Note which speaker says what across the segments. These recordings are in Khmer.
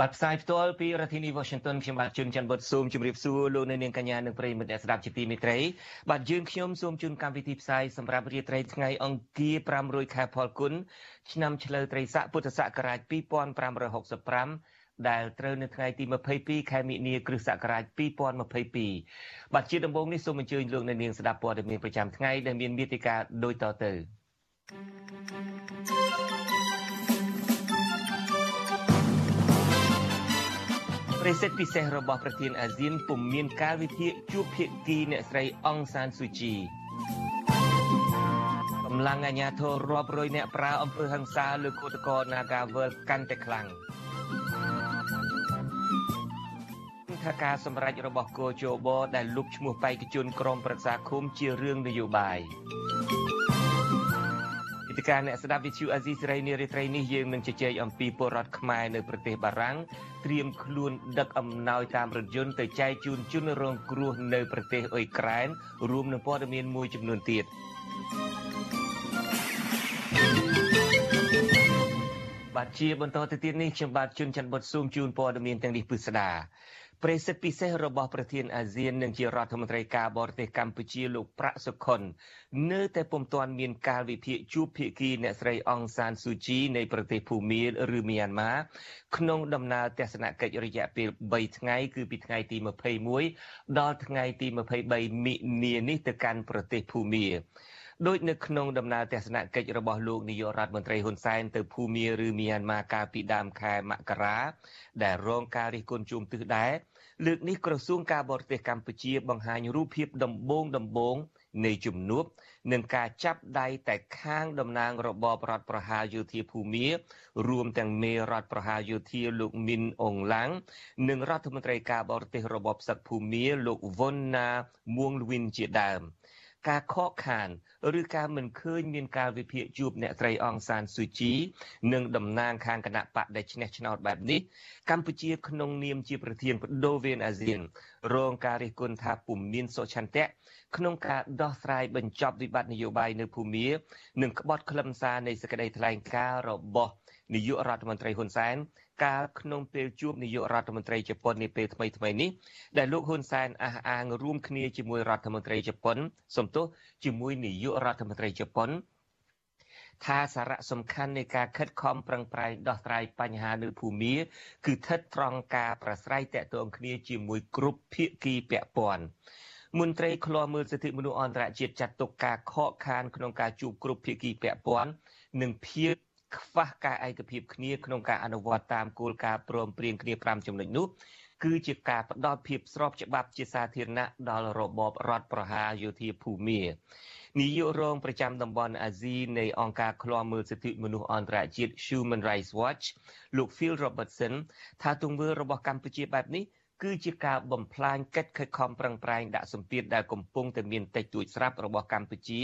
Speaker 1: បាទផ្សាយផ្ទាល់ពីរដ្ឋធានី Washington ខ្ញុំបាទជួនច័ន្ទបុតស៊ូមជម្រាបសួរលោកអ្នកនាងកញ្ញានិងប្រិយមិត្តអ្នកស្ដាប់ជាទីមេត្រីបាទយើងខ្ញុំសូមជូនកម្មវិធីផ្សាយសម្រាប់រាត្រីថ្ងៃអង្គារ500ខែផលគុណឆ្នាំឆ្លូវត្រីស័កពុទ្ធសករាជ2565ដែលត្រូវនៅថ្ងៃទី22ខែមិនិនាគ្រិស្តសករាជ2022បាទជាដំបូងនេះសូមអញ្ជើញលោកអ្នកនាងស្ដាប់ព័ត៌មានប្រចាំថ្ងៃដែលមានមេតិការដូចតទៅប្រសិទ្ធពិសេសរបស់ប្រធានអាស៊ានពុំមានការវិភាគជួបភាគីអ្នកស្រីអង្សានស៊ូជីកម្លាំងអាជ្ញាធររាប់រយអ្នកប្រើអំពើហិង្សាលើគឧតកោ Nagavel កាន់តែខ្លាំងថាការសម្រេចរបស់គោជបដែលលុបឈ្មោះបេក្ខជនក្រមប្រឹក្សាឃុំជារឿងនយោបាយ ឥតិការអ្នកស្ដាប់វិទ្យុអាស៊ីសេរីនារីត្រីនេះយើងនឹងជជែកអំពីពលរដ្ឋខ្មែរនៅប្រទេសបារាំងត្រៀមខ្លួនដឹកអំណោយតាមរថយន្តទៅចែកជូនជនរងគ្រោះនៅប្រទេសអ៊ុយក្រែនរួមនឹងព័ត៌មានមួយចំនួនទៀតបាទជាបន្តទៅទៀតនេះខ្ញុំបាទជួនច័ន្ទបុតស៊ូមជូនព័ត៌មានទាំងនេះពិស្ដាប្រេសិតពិសេសរបស់ប្រធានអាស៊ាននិងជារដ្ឋមន្ត្រីការបរទេសកម្ពុជាលោកប្រាក់សុខុននៅតែពុំទាន់មានការវិភាគជួបភាគីអ្នកស្រីអង្សានស៊ូជីនៃប្រទេសភូមាឬមីយ៉ាន់ម៉ាក្នុងដំណើរទស្សនកិច្ចរយៈពេល3ថ្ងៃគឺពីថ្ងៃទី21ដល់ថ្ងៃទី23មិនិនានេះទៅកាន់ប្រទេសភូមាដោយនៅក្នុងដំណើរទស្សនកិច្ចរបស់លោកនាយករដ្ឋមន្ត្រីហ៊ុនសែនទៅភូមាឬមីយ៉ាន់ម៉ាកាលពីដើមខែមករាដែលរងការរិះគន់ជុំទិសដែរ លើកនេះក្រសួងការបរទេសកម្ពុជាបង្ហាញរូបភាពដំបូងដំបូងនៃជំនួបនឹងការចាប់ដៃតែខាងតំណាងរបបរដ្ឋប្រហារយោធាភូមារួមទាំងមេរដ្ឋប្រហារយោធាលោកមីនអងឡាំងនិងរដ្ឋមន្ត្រីការបរទេសរបបសឹកភូមាលោកវុនណាមួងលវិនជាដើម ការខកខានឬការមិនឃើញមានការវិភាគជួបអ្នកស្រីអង្សានស៊ូជីនិងតំណាងខាងគណៈបកដែលឈ្នះឆ្នោតបែបនេះកម្ពុជាក្នុងនាមជាប្រធានបដូវវេនអាស៊ានរងការរិះគន់ថាពុំមានសុឆន្ទៈក្នុងការដោះស្រាយបញ្ចប់វិបត្តិនយោបាយនៅភូមានិងក្បត់ខ្លឹមសារនៃសេចក្តីថ្លែងការណ៍របស់នាយករដ្ឋមន្ត្រីហ៊ុនសែន កាលក្នុងពេលជួបនាយករដ្ឋមន្ត្រីជប៉ុននាពេលថ្មីថ្មីនេះដែលលោកហ៊ុនសែនអះអាងរួមគ្នាជាមួយរដ្ឋមន្ត្រីជប៉ុនសំទោសជាមួយនាយករដ្ឋមន្ត្រីជប៉ុនថាសារៈសំខាន់នៃការខិតខំប្រឹងប្រែងដោះស្រាយបញ្ហានៅភូមាគឺស្ថិតត្រង់ការប្រស្រ័យតាក់ទងគ្នាជាមួយគ្រប់ភាគីពាក់ព័ន្ធមន្ត្រីឃ្លាំមើលសិទ្ធិមនុស្សអន្តរជាតិចាត់ទុកការខកខានក្នុងការជួបគ្រប់ភាគីពាក់ព័ន្ធនិងភាព ខ្វះការឯកភាពគ្នាក្នុងការអនុវត្តតាមគោលការណ៍ព្រមព្រៀងគ្នា5ចំណុចនោះគឺជាការផ្ដល់ភាពស្របច្បាប់ជាសាធារណៈដល់របបរដ្ឋប្រហារយោធាភូមានាយករងប្រចាំតំបន់អាស៊ីនៃអង្គការឃ្លាំមើលសិទ្ធិមនុស្សអន្តរជាតិ Human Rights Watch លោក Phil Robertson ថាទង្វើរបស់កម្ពុជាបែបនេះ គឺជាការបំផ្លាញកិច្ចខិតខំប្រឹងប្រែងដាក់សម្ពាធដែលកំពុងតែមានតិចតួចស្រាប់របស់កម្ពុជា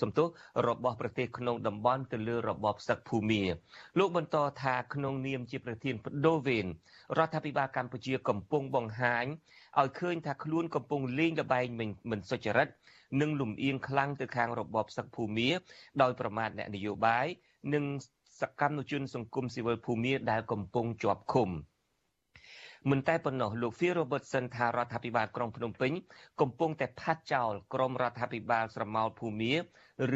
Speaker 1: សំទោសរបស់ប្រទេសក្នុងតំបន់ទៅលើរបបសឹកភូមាលោកបន្តថាក្នុងនាមជាប្រធានបដូវវេនរដ្ឋាភិបាលកម្ពុជាកំពុងបង្ហាញឲ្យឃើញថាខ្លួនកំពុងលេងល្បែងមិនសុចរិតនិងលំអៀងខ្លាំងទៅខាងរបបសឹកភូមាដោយប្រមាថអ្នកនយោបាយនិងសកម្មជនសង្គមស៊ីវិលភូមាដែលកំពុងជាប់ឃុំ។ មិនតែប៉ុណ្ណោះលោក Phil Robertson ថារដ្ឋាភិបាលក្រុងភ្នំពេញកំពុងតែផាត់ចោលក្រមរដ្ឋាភិបាលស្រមោលភូមា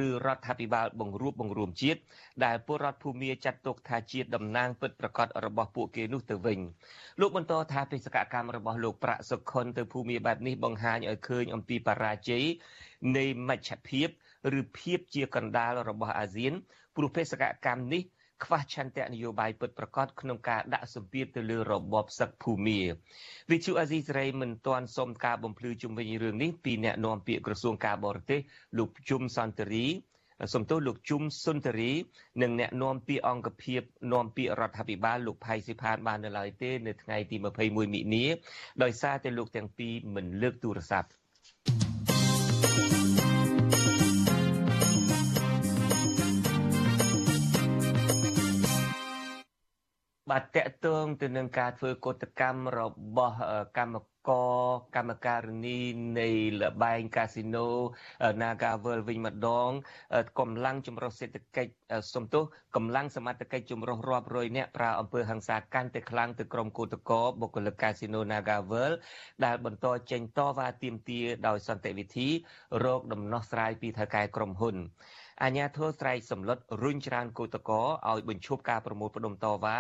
Speaker 1: ឬរដ្ឋាភិបាលបង្រួបបង្រួមជាតិដែលពលរដ្ឋភូមាចាត់ទុកថាជាតំណាងពិតប្រាកដរបស់ពួកគេនោះទៅវិញលោកបន្តថាបេសកកម្មរបស់លោកប្រាក់សុខុនទៅភូមាបែបនេះបង្ហាញឲ្យឃើញអំពីបរាជ័យនៃមជ្ឈភាពឬភាពជាកណ្ដាលរបស់អាស៊ានព្រោះបេសកកម្មនេះ ខ្វះឆន្ទៈនយោបាយពិតប្រាកដក្នុងការដាក់សម្ពាធទៅលើរបបសឹកភូមាវិទ្យុអាស៊ីសេរីមិនទាន់សុំការបំភ្លឺជុំវិញរឿងនេះពីអ្នកនាំពាក្យក្រសួងការបរទេសលោកជុំសន្តិរីសំទោសលោកជុំសុនតរីនិងអ្នកនាំពាក្យអង្គភាពនាំពាក្យរដ្ឋាភិបាលលោកផៃស៊ីផានបាននៅឡើយទេនៅថ្ងៃទី21មិនិនាដោយសារតែលោកទាំងពីរមិនលើកទូរស័ព្ទ បាទតកតងទៅនឹងការធ្វើកោតកម្មរបស់កម្មករកម្មការនីនៃលបែងកាស៊ីណូ Nagavel វិញម្ដងកម្លាំងចម្រុះសេដ្ឋកិច្ចសំទោសកម្លាំងសមត្ថកិច្ចចម្រុះរាប់រយនាក់ប្រើអំពើហិង្សាកាន់តែខ្លាំងទៅក្រុមគឧតកោបុគ្គលិកកាស៊ីណូ Nagavel ដែលបន្តចេញតវ៉ាទាមទារដោយសន្តិវិធីរោគដំណោះស្រាយពីថៅកែក្រុមហ៊ុន អាញាធរស្រែកសម្លុតរុញច្រានកោតកោឲ្យបញ្ឈប់ការប្រមូលផ្ដុំតវ៉ា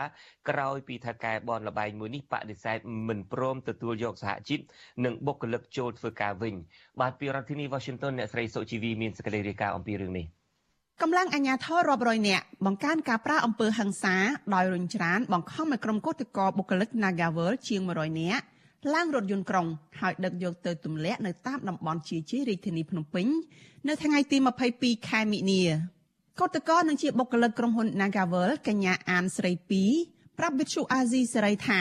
Speaker 1: ក្រោយពីថៅកែបនលបែងមួយនេះបដិសេធមិនព្រមទទួលយកសហជីពនិងបុគ្គលិកចូលធ្វើការវិញបាទពីរដ្ឋធានី Washington អ្នកស្រីសុជីវីមានសេចក្តីរាយការណ៍អំពីរឿងនេះ
Speaker 2: កម្លាំងអាជ្ញាធររាប់រយនាក់បង្កើនការប្រាអំពើហិង្សាដោយរុញច្រានបង្ខំឲ្យក្រុមកោតក្របុគ្គលិក Nagavel ជាង100នាក់ ឡើងរថយន្តក្រុងហើយដឹកយកទៅទម្លាក់នៅតាមតំបន់ជាជារាជធានីភ្នំពេញនៅថ្ងៃទី22ខែមិនិនាកោតក្រនឹងជាបុគ្គលិកក្រុមហ៊ុន Nagavel កញ្ញាអានស្រី2ប្រាប់វិទ្យុអាស៊ីសេរីថា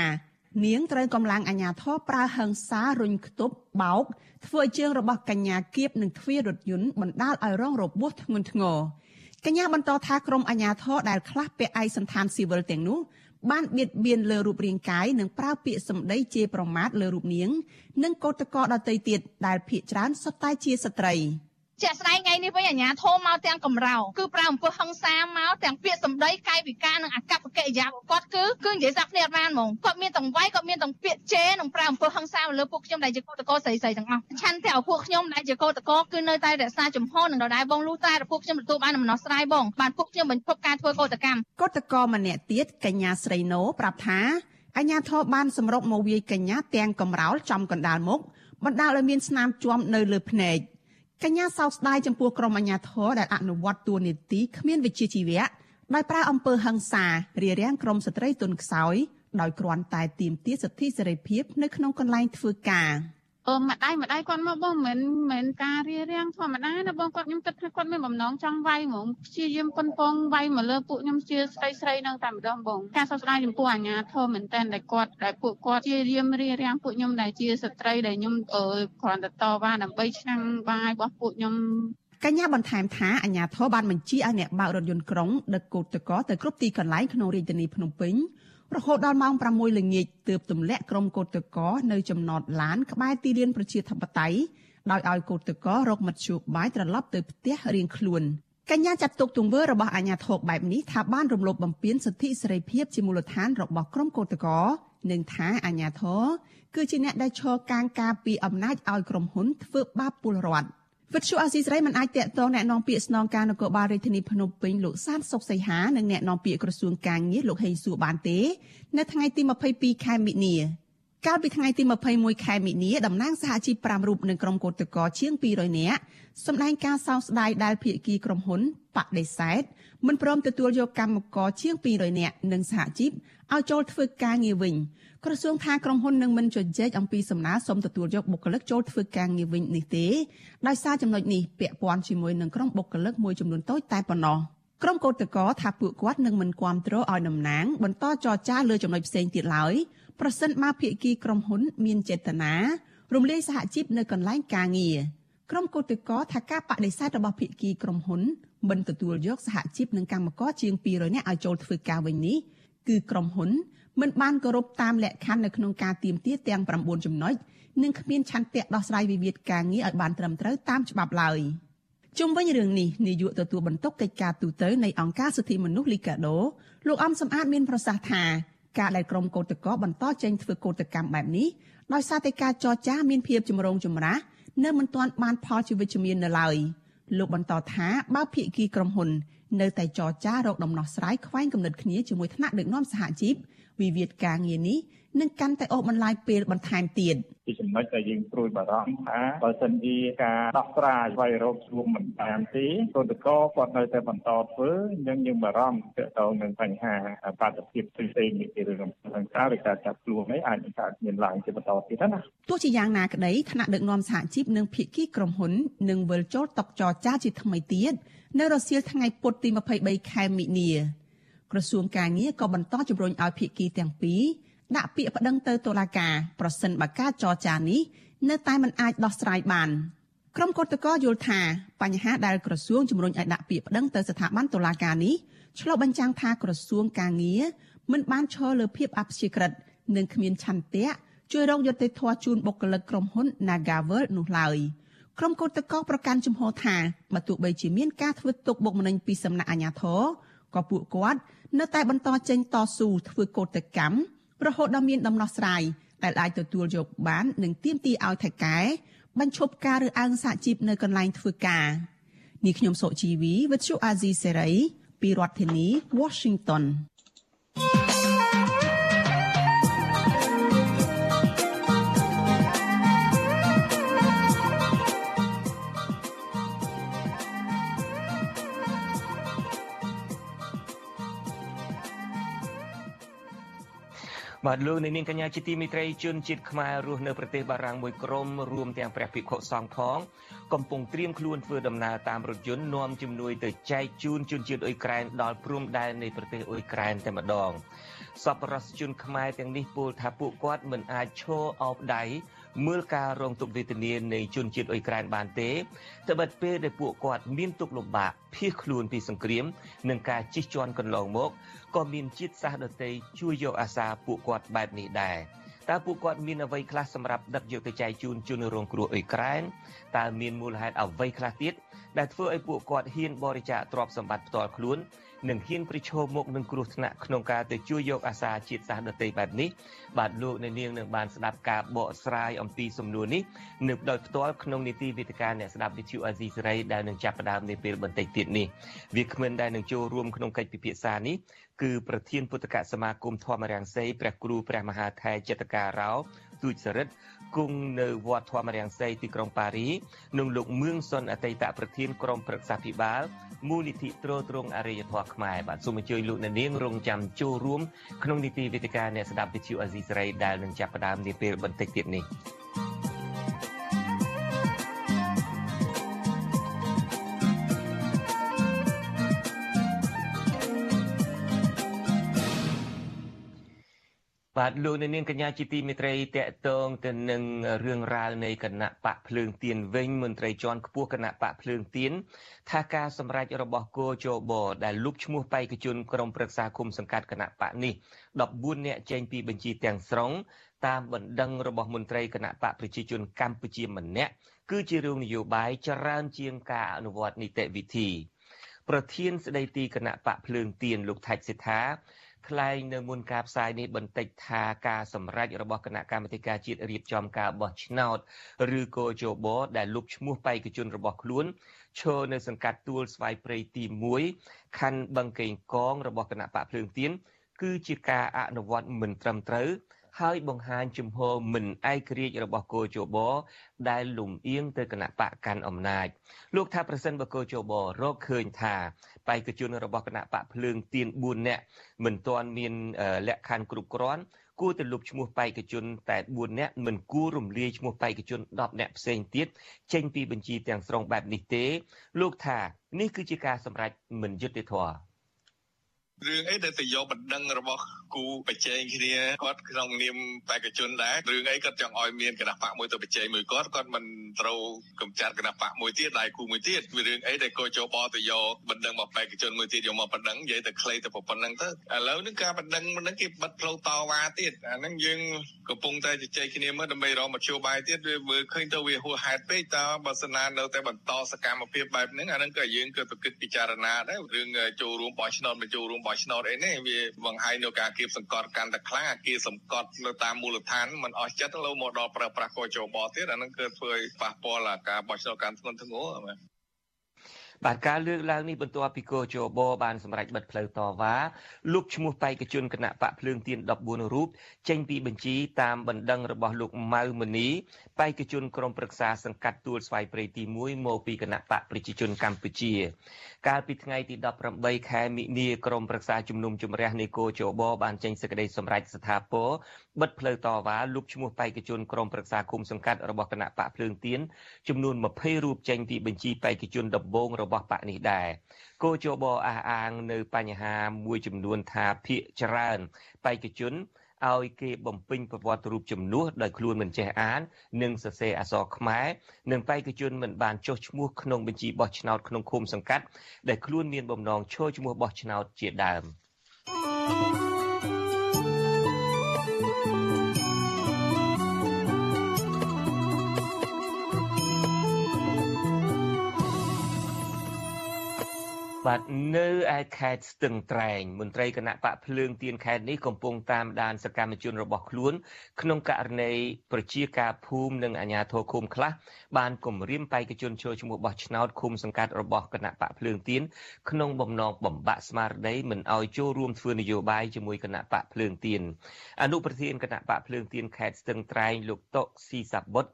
Speaker 2: នាងត្រូវកម្លាំងអាជ្ញាធរប្រើហិង្សារុញខ្ទប់បោក ធ្វើឲ្យជើងរបស់កញ្ញាគៀបនឹងទ្វាររថយន្តបណ្ដាលឲ្យរងរបួសធ្ងន់ធ្ងរកញ្ញាបន្តថាក្រុមអាជ្ញាធរដែលខ្លះពាក់ឯកសន្តានស៊ីវិលទាំងនោះ បានបៀតបៀនលើរូបរាងកាយនិងប្រើពាក្យសម្ដីជេរប្រមាថលើរូបនាង និងកោតក្រដទៃទៀតដែលភ ieck ច្រើនសុទ្ធតែជាស្ត្រី។
Speaker 3: ជាក់ស្ដែងថ្ងៃនេះវិញអាជ្ញាធរមកទាំងកំរោគឺប្រើអំពើហិង្សាមកទាំងពាក្យសម្ដីកាយវិការនិងអកប្បកិរិយារបស់គាត់គឺគឺនិយាយសាគ្នាអត់បានហ្មងគាត់មានទាំងវាយគាត់មានទាំងពាក្យជេរនិងប្រើអំពើហិង្សាលើពួកខ្ញុំដែលជាកោតក្រស្រីស្រីទាំងអស់ឆន្ទៈពួកខ្ញុំដែលជាកោតក្រគឺនៅតែរក្សាជំហរនិងដដែលបងលូតែពួកខ្ញុំទទួលបានដំណោះស្រាយបងបានពួកខ្ញុំបញ្ឈប់ការធ្វើកោតកម្ម
Speaker 2: កោតក្រម្នាក់ទៀតកញ្ញាស្រីណូប្រាប់ថាអញ្ញាធរបានសម្រុកមកវាយកញ្ញាទាំងកំរោលចំកណ្ដាលមុខបណ្ដាលឲ្យមានស្នាមជាំនៅលើភ្នែក កញ្ញាសោកស្ដាយចំពោះក្រុមអាជ្ញាធរដែលអនុវត្តតួនាទីគ្មានវិជ្ជាជីវៈដោយប្រើអំពើហិង្សារារាំងក្រុមស្ត្រីទុនខ្សោយដោយគ្រាន់តែទាមទារសិទ្ធិសេរីភាពនៅក្នុងកន្លែងធ្វើការ។
Speaker 3: អឺម្ដាយម្ដាយគាត់មកបងមិនមិនការរៀបរៀងធម្មតាណាបងគាត់ខ្ញុំគិតថាគាត់មានបំណងចង់វាយហ្មងព្យាយាមប៉ុនប៉ងវាយមកលើពួកខ្ញុំជាស្រីស្រីនឹងតែម្ដងបងការសោកស្ដាយចំពោះអាញាធមមែនតើដែលគាត់ដែលពួកគាត់ព្យាយាមរៀបរៀងពួកខ្ញុំដែលជាស្ត្រីដែលខ្ញុំអឺគ្រាន់តែតវ៉ាដើម្បីឆ្នាំងបាយរបស់ពួកខ្ញុំ
Speaker 2: កញ្ញាបន្ថែមថាអាញាធរបានបញ្ជាឲ្យអ្នកបើករថយន្តក្រុងដឹកកូតតកទៅគ្រប់ទីកន្លែងក្នុងរាជធានីភ្នំពេញ រហូតដល់ម៉ោង6ល្ងាចទើបទម្លាក់ក្រុមកោតតកនៅចំណតឡានក្បែរទីលានប្រជាធិបតេយ្យដោយឲ្យកោតតករកមធ្យោបាយត្រឡប់ទៅផ្ទះរៀងខ្លួនកញ្ញាចាត់ទុកទង្វើរបស់អាញាធរបែបនេះថាបានរំលោភបំពានសិទ្ធិសេរីភាពជាមូលដ្ឋានរបស់ក្រុមកោតតកនិងថាអាញាធរគឺជាអ្នកដែលឈរកាងការពីអំណាចឲ្យក្រុមហ៊ុនធ្វើបាបពលរដ្ឋ វិទ្យុអាស៊ីសេរីមិនអាចតាក់ទងแนะនាំពាក្យស្នងការនគរបាលរាជធានីភ្នំពេញលោកសានសុកសីហានិងแนะនាំពាក្យក្រសួងកាងារលោកហេងសួរបានទេនៅថ្ងៃទី22ខែមិនិនាកាលពីថ្ងៃទី21ខែមិនិនាតំណាងសហជីព5រូបនិងក្រុមកោតក្រជាង200នាក់សម្ដែងការសោកស្ដាយដែលភាគីក្រុមហ៊ុនបដិសេធមិនព្រមទទួលយកកម្មករជាង200នាក់និងសហជីពឲ្យចូលធ្វើការងារវិញ ក្រសួងថាក្រុមហ៊ុននឹងមិនជជែកអំពីសំណើសុំទទួលយកបុគ្គលិកចូលធ្វើការងារវិញនេះទេដោយសារចំណុចនេះពាក់ព័ន្ធជាមួយនឹងក្រុមបុគ្គលិកមួយចំនួនតូចតែប៉ុណ្ណោះក្រុមកោតក្រថាពួកគាត់នឹងមិនគាំទ្រឲ្យតំណាងបន្តចរចាលើចំណុចផ្សេងទៀតឡើយប្រសិនបើភាគីក្រុមហ៊ុន មានចេតនារំលាយសហជីពនៅកន្លែងការងារក្រុមកោតក្រថាការបដិសេធរបស់ភាគីក្រុមហ៊ុនមិនទទួលយកសហជីពនិងកម្មករជាង200នាក់ឲ្យចូលធ្វើការវិញនេះគឺក្រុមហ៊ុន មិនបានគោរពតាមលក្ខខណ្ឌនៅក្នុងការទៀមទាទាំង9ចំណុចនិងគ្មានឆន្ទៈដោះស្រាយវិវាទការងារឲ្យបានត្រឹមត្រូវតាមច្បាប់ឡើយជុំវិញរឿងនេះនាយកទទួលបន្ទុកកិច្ចការទូតនៃអង្គការសិទ្ធិមនុស្សលីកាដូលោកអំសំអាតមានប្រសាសន៍ថាការដែលក្រុមកោតក្របន្តចេញធ្វើកោតកម្មបែបនេះដោយសារតែការចរចាមានភាពចម្រូងចម្រាសនៅមិនទាន់បានផលជាវិជ្ជមាននៅឡើយលោកបន្តថាបើភាគីក្រុមហ៊ុន នៅតែចរចារកដំណោះស្រាយខ្វែងគំនិតគ្នាជាមួយថ្នាក់ដឹកនាំសហជីពវិវាទការងារនេះនឹងកាន់តែអូសបន្លាយពេលបន្ថែមទៀត
Speaker 4: ជាចំណុចដែលយើងព្រួយបារម្ភថាបើសិនជាការដោះស្រាយស្វែងរកជួបមិនបានទេគណៈកោគាត់នៅតែបន្តធ្វើអញ្ចឹងយើងបារម្ភទាក់ទងនឹងបញ្ហាបាតុភិបផ្សេងៗនេះពីរឿងខាងក្រៅឬការចាប់ខ្លួននេះអាចនឹងកើតមានឡើងជាបន្តទៀតណា
Speaker 2: ទោះជាយ៉ាងណាក្តីថ្នាក់ដឹកនាំសហជីពនិងភាគីក្រុមហ៊ុននឹងវិលចូលតុចរចាជាថ្មីទៀត នៅរសៀលថ្ងៃពុធទី23ខែមិនិនាក្រសួងការងារក៏បន្តជំរុញឲ្យភាគីទាំងពីរដាក់ពាក្យប្តឹងទៅតុលាការប្រសិនបើការចរចានេះនៅតែមិនអាចដោះស្រាយបានក្រុមកោតក្រយល់ថាបញ្ហាដែលក្រសួងជំរុញឲ្យដាក់ពាក្យប្តឹងទៅស្ថាប័នតុលាការនេះឆ្លុះបញ្ចាំងថាក្រសួងការងារមិនបានឈរលើភាពអព្យាក្រឹតនិងគ្មានឆន្ទៈជួយរកយុត្តិធម៌ជូនបុគ្គលិកក្រុមហ៊ុន Nagavel នោះឡើយ ក្រុមកោតក្រប្រកាន់ជំហរថាបើទោះបីជាមានការធ្វើទុកបុកម្នេញពីសំណាក់អាជ្ញាធរក៏ពួកគាត់នៅតែបន្តចេញតស៊ូធ្វើកោតកម្មរហូតដល់មានដំណោះស្រាយដែលអាចទទួលយកបាននិងទាមទារឲ្យថៃកែបញ្ឈប់ការរើសអើងសហជីពនៅកន្លែងធ្វើការនេះខ្ញុំសុជីវីវិទ្យុអាស៊ីសេរីពីរដ្ឋធានី Washington
Speaker 1: បាទលោកនាងកញ្ញាជាទីមេត្រីជនជាតិខ្មែររស់នៅប្រទេសបារាំងមួយក្រុមរួមទាំងព្រះភិក្ខុសង្ឃផងកំពុងត្រៀមខ្លួនធ្វើដំណើរតាមរថយន្តនាំជំនួយទៅចែកជូនជនជាតិអ៊ុយក្រែនដល់ព្រំដែននៃប្រទេសអ៊ុយក្រែនតែម្ដងសប្បុរសជនខ្មែរទាំងនេះពោលថាពួកគាត់មិនអាចឈរអោបដៃ មើលការរងទុក្ខវេទនានៃជនជាតិអ៊ុយក្រែនបានទេត្បិតពេលដែលពួកគាត់មានទុក្ខលំបាកភៀសខ្លួនពីសង្គ្រាម និងការជិះជាន់កន្លងមកក៏មានជាតិសាសន៍ដទៃជួយយកអាសាពួកគាត់បែបនេះដែរតើពួកគាត់មានអ្វីខ្លះសម្រាប់ដឹកយកទៅចែកជូនជនរងគ្រោះអ៊ុយក្រែនតើមានមូលហេតុអ្វីខ្លះទៀតដែលធ្វើឲ្យពួកគាត់ហ៊ានបរិច្ចាគទ្រព្យសម្បត្តិផ្ទាល់ខ្លួន និងហ៊ានប្រឈមមុខនឹងគ្រោះថ្នាក់ក្នុងការទៅជួយយកអាសាជាតិសាសន៍ដទៃបែបនេះបាទលោកអ្នកនាងនឹងបានស្ដាប់ការបកស្រាយអំពីសំណួរនេះនៅដោយផ្ទាល់ក្នុងនីតិវិទ្យាអ្នកស្ដាប់វិទ្យុអាស៊ីសេរីដែលនឹងចាប់ផ្ដើមនាពេលបន្តិចទៀតនេះវាគ្មិនដែលនឹងចូលរួមក្នុងកិច្ចពិភាក្សានេះគឺប្រធានពុទ្ធកសមាគមធម្មរាំងសីព្រះគ្រូព្រះមហាថេរចិត្តការោ ទូចសរិទ្ធគង់នៅវត្តធម្មរាំងសីទីក្រុងប៉ារីនិងលោកមឿងសុនអតីតប្រធានក្រុមប្រឹក្សាភិបាលមូលនិធិត្រួតត្រងអរិយធម៌ខ្មែរបាទសូមអញ្ជើញលោកអ្នកនាងរងចាំចូលរួមក្នុងនីតិវេទិកាអ្នកស្ដាប់វិទ្យុអាស៊ីសេរីដែលនឹងចាប់ផ្ដើមនាពេលបន្តិចទៀតនេះ បាទលោកនាងកញ្ញាជាទីមេត្រីតកតងទៅនឹងរឿងរ៉ាវនៃគណៈបកភ្លើងទៀនវិញមន្ត្រីជាន់ខ្ពស់គណៈបកភ្លើងទៀនថាការសម្រេចរបស់គោជបដែលលុបឈ្មោះបេក្ខជនក្រុមប្រឹក្សាគុំសង្កាត់គណៈបកនេះ14នាក់ចេញពីបញ្ជីទាំងស្រុងតាមបណ្ដឹងរបស់មន្ត្រីគណៈបកប្រជាជនកម្ពុជាម្នាក់គឺជារឿងនយោបាយច្រើនជាងការអនុវត្តនីតិវិធីប្រធានស្ដីទីគណៈបកភ្លើងទៀនលោកថៃសិដ្ឋា ថ្លែងនៅមុនការផ្សាយនេះបន្តិចថាការសម្រេចរបស់គណៈកម្មាធិការជាតិរៀបចំការបោះឆ្នោតឬក៏ជបដែលលុបឈ្មោះបេក្ខជនរបស់ខ្លួនឈរនៅសង្កាត់ទួលស្វាយព្រៃទី1ខណ្ឌបឹងកេងកងរបស់គណៈបកភ្លើងទៀនគឺជាការអនុវត្តមិនត្រឹមត្រូវ ហើយបង្ហាញជំហរមិនឯករាជ្យរបស់គោជបដែលលំអៀងទៅគណៈបកកាន់អំណាចលោកថាប្រសិនបើគោជបរកឃើញថាបេក្ខជនរបស់គណៈបកភ្លើងទៀន4នាក់មិនទាន់មានលក្ខខណ្ឌគ្រប់គ្រាន់គួរទៅលុបឈ្មោះបេក្ខជនតែ4នាក់មិនគួររំលាយឈ្មោះបេក្ខជន10នាក់ផ្សេងទៀតចេញពីបញ្ជីទាំងស្រុងបែបនេះទេ លោកថានេះគឺជាការសម្រេចមិនយុត្តិធម៌
Speaker 5: រឿងអីដែលទៅយកបណ្ដឹងរបស់គូប្រជែងគ្នាគាត់ក្នុងនាមបេក្ខជនដែររឿងអីគាត់ចង់ឲ្យមានគណៈបកមួយទៅប្រជែងមួយគាត់គាត់មិនត្រូវកំចាត់គណៈបកមួយទៀតដៃគូមួយទៀតវារឿងអីដែលកោចោបទៅយកបណ្ដឹងមកបេក្ខជនមួយទៀតយកមកបណ្ដឹងនិយាយទៅខ្លីទៅប៉ុណ្្នឹងទៅឥឡូវនេះការបណ្ដឹងហ្នឹងគេបិទផ្លូវតវ៉ាទៀតអាហ្នឹងយើងកំពុងតែជជែកគ្នាមើលដើម្បីរកមធ្យោបាយទៀតវាមើលឃើញទៅវាហួសហេតុពេកតើបើសិនណានៅតែបន្តសកម្មភាពបែបហ្នឹងអាហ្នឹងក៏យើងក៏ទៅគិតពិចារណាដែររឿងចូលរួមបោះឆ្នោតមិនចូលរួមបោះឆ្នោតអីនេះវាបង្ហាញនៅការគៀបសង្កត់កាន់តែខ្លាំងអាគៀសង្កត់នៅតាមមូលដ្ឋានมันអស់ចិត្តលោមកដល់ប្រើប្រាស់កោជបទៀតអាហ្នឹងគឺធ្វើឲ្យប៉ះពាល់អាការបោះឆ្នោតកាន់ធ្ងន់ធ្ងរបាទ
Speaker 1: បាទការលើកឡើងនេះបន្ទាប់ពីកោជបបានសម្រេចបិទផ្លូវតវ៉ាលោកឈ្មោះបេក្ខជនគណៈបកភ្លើងទៀន14រូបចេញពីបញ្ជីតាមបណ្ដឹងរបស់លោកម៉ៅមនីបេក្ខជនក្រុមប្រឹក្សាសង្កាត់ទួលស្វាយព្រៃទី1មកពីគណៈបកប្រជាជនកម្ពុជា កាលពីថ្ងៃទី18ខែមិនិនាក្រុមប្រឹក្សាជំនុំជម្រះនៃកោជបបានចេញសេចក្តីសម្រេចស្ថាពរបិទផ្លូវតវ៉ាលោកឈ្មោះបេក្ខជនក្រុមប្រឹក្សាគុំសង្កាត់របស់គណៈបកភ្លើងទៀនចំនួន20រូបចេញពីបញ្ជីបេក្ខជនដំបូងរបស់បកនេះដែរគោជបអះអាងនៅបញ្ហាមួយចំនួនថាភាកច្រើនបេក្ខជន ឲ្យគេបំពេញប្រវត្តិរូបចំនួនដោយខ្លួនមិនចេះអាន និងសរសេរអក្សរខ្មែរនិងបេក្ខជនមិនបានចុះឈ្មោះក្នុងបញ្ជីបោះឆ្នោតក្នុងឃុំសង្កាត់ដែលខ្លួនមានបំណងចូលឈ្មោះបោះឆ្នោតជាដើម បាទនៅឯខេត្តស្ទឹងត្រែងមន្ត្រីគណៈបកភ្លើងទៀនខេត្តនេះកំពុងតាមដានសកម្មជនរបស់ខ្លួន ក្នុងករណីប្រជាការភូមិនិងអាជ្ញាធរឃុំខ្លះបានគម្រាមបេក្ខជនចូលឈ្មោះបោះឆ្នោតឃុំសង្កាត់របស់គណៈបកភ្លើងទៀនក្នុងបំណងបំបាក់ស្មារតីមិនឲ្យចូលរួមធ្វើនយោបាយជាមួយគណៈបកភ្លើងទៀនអនុប្រធានគណៈបកភ្លើងទៀនខេត្តស្ទឹងត្រែងលោកតុកស៊ីសាបុត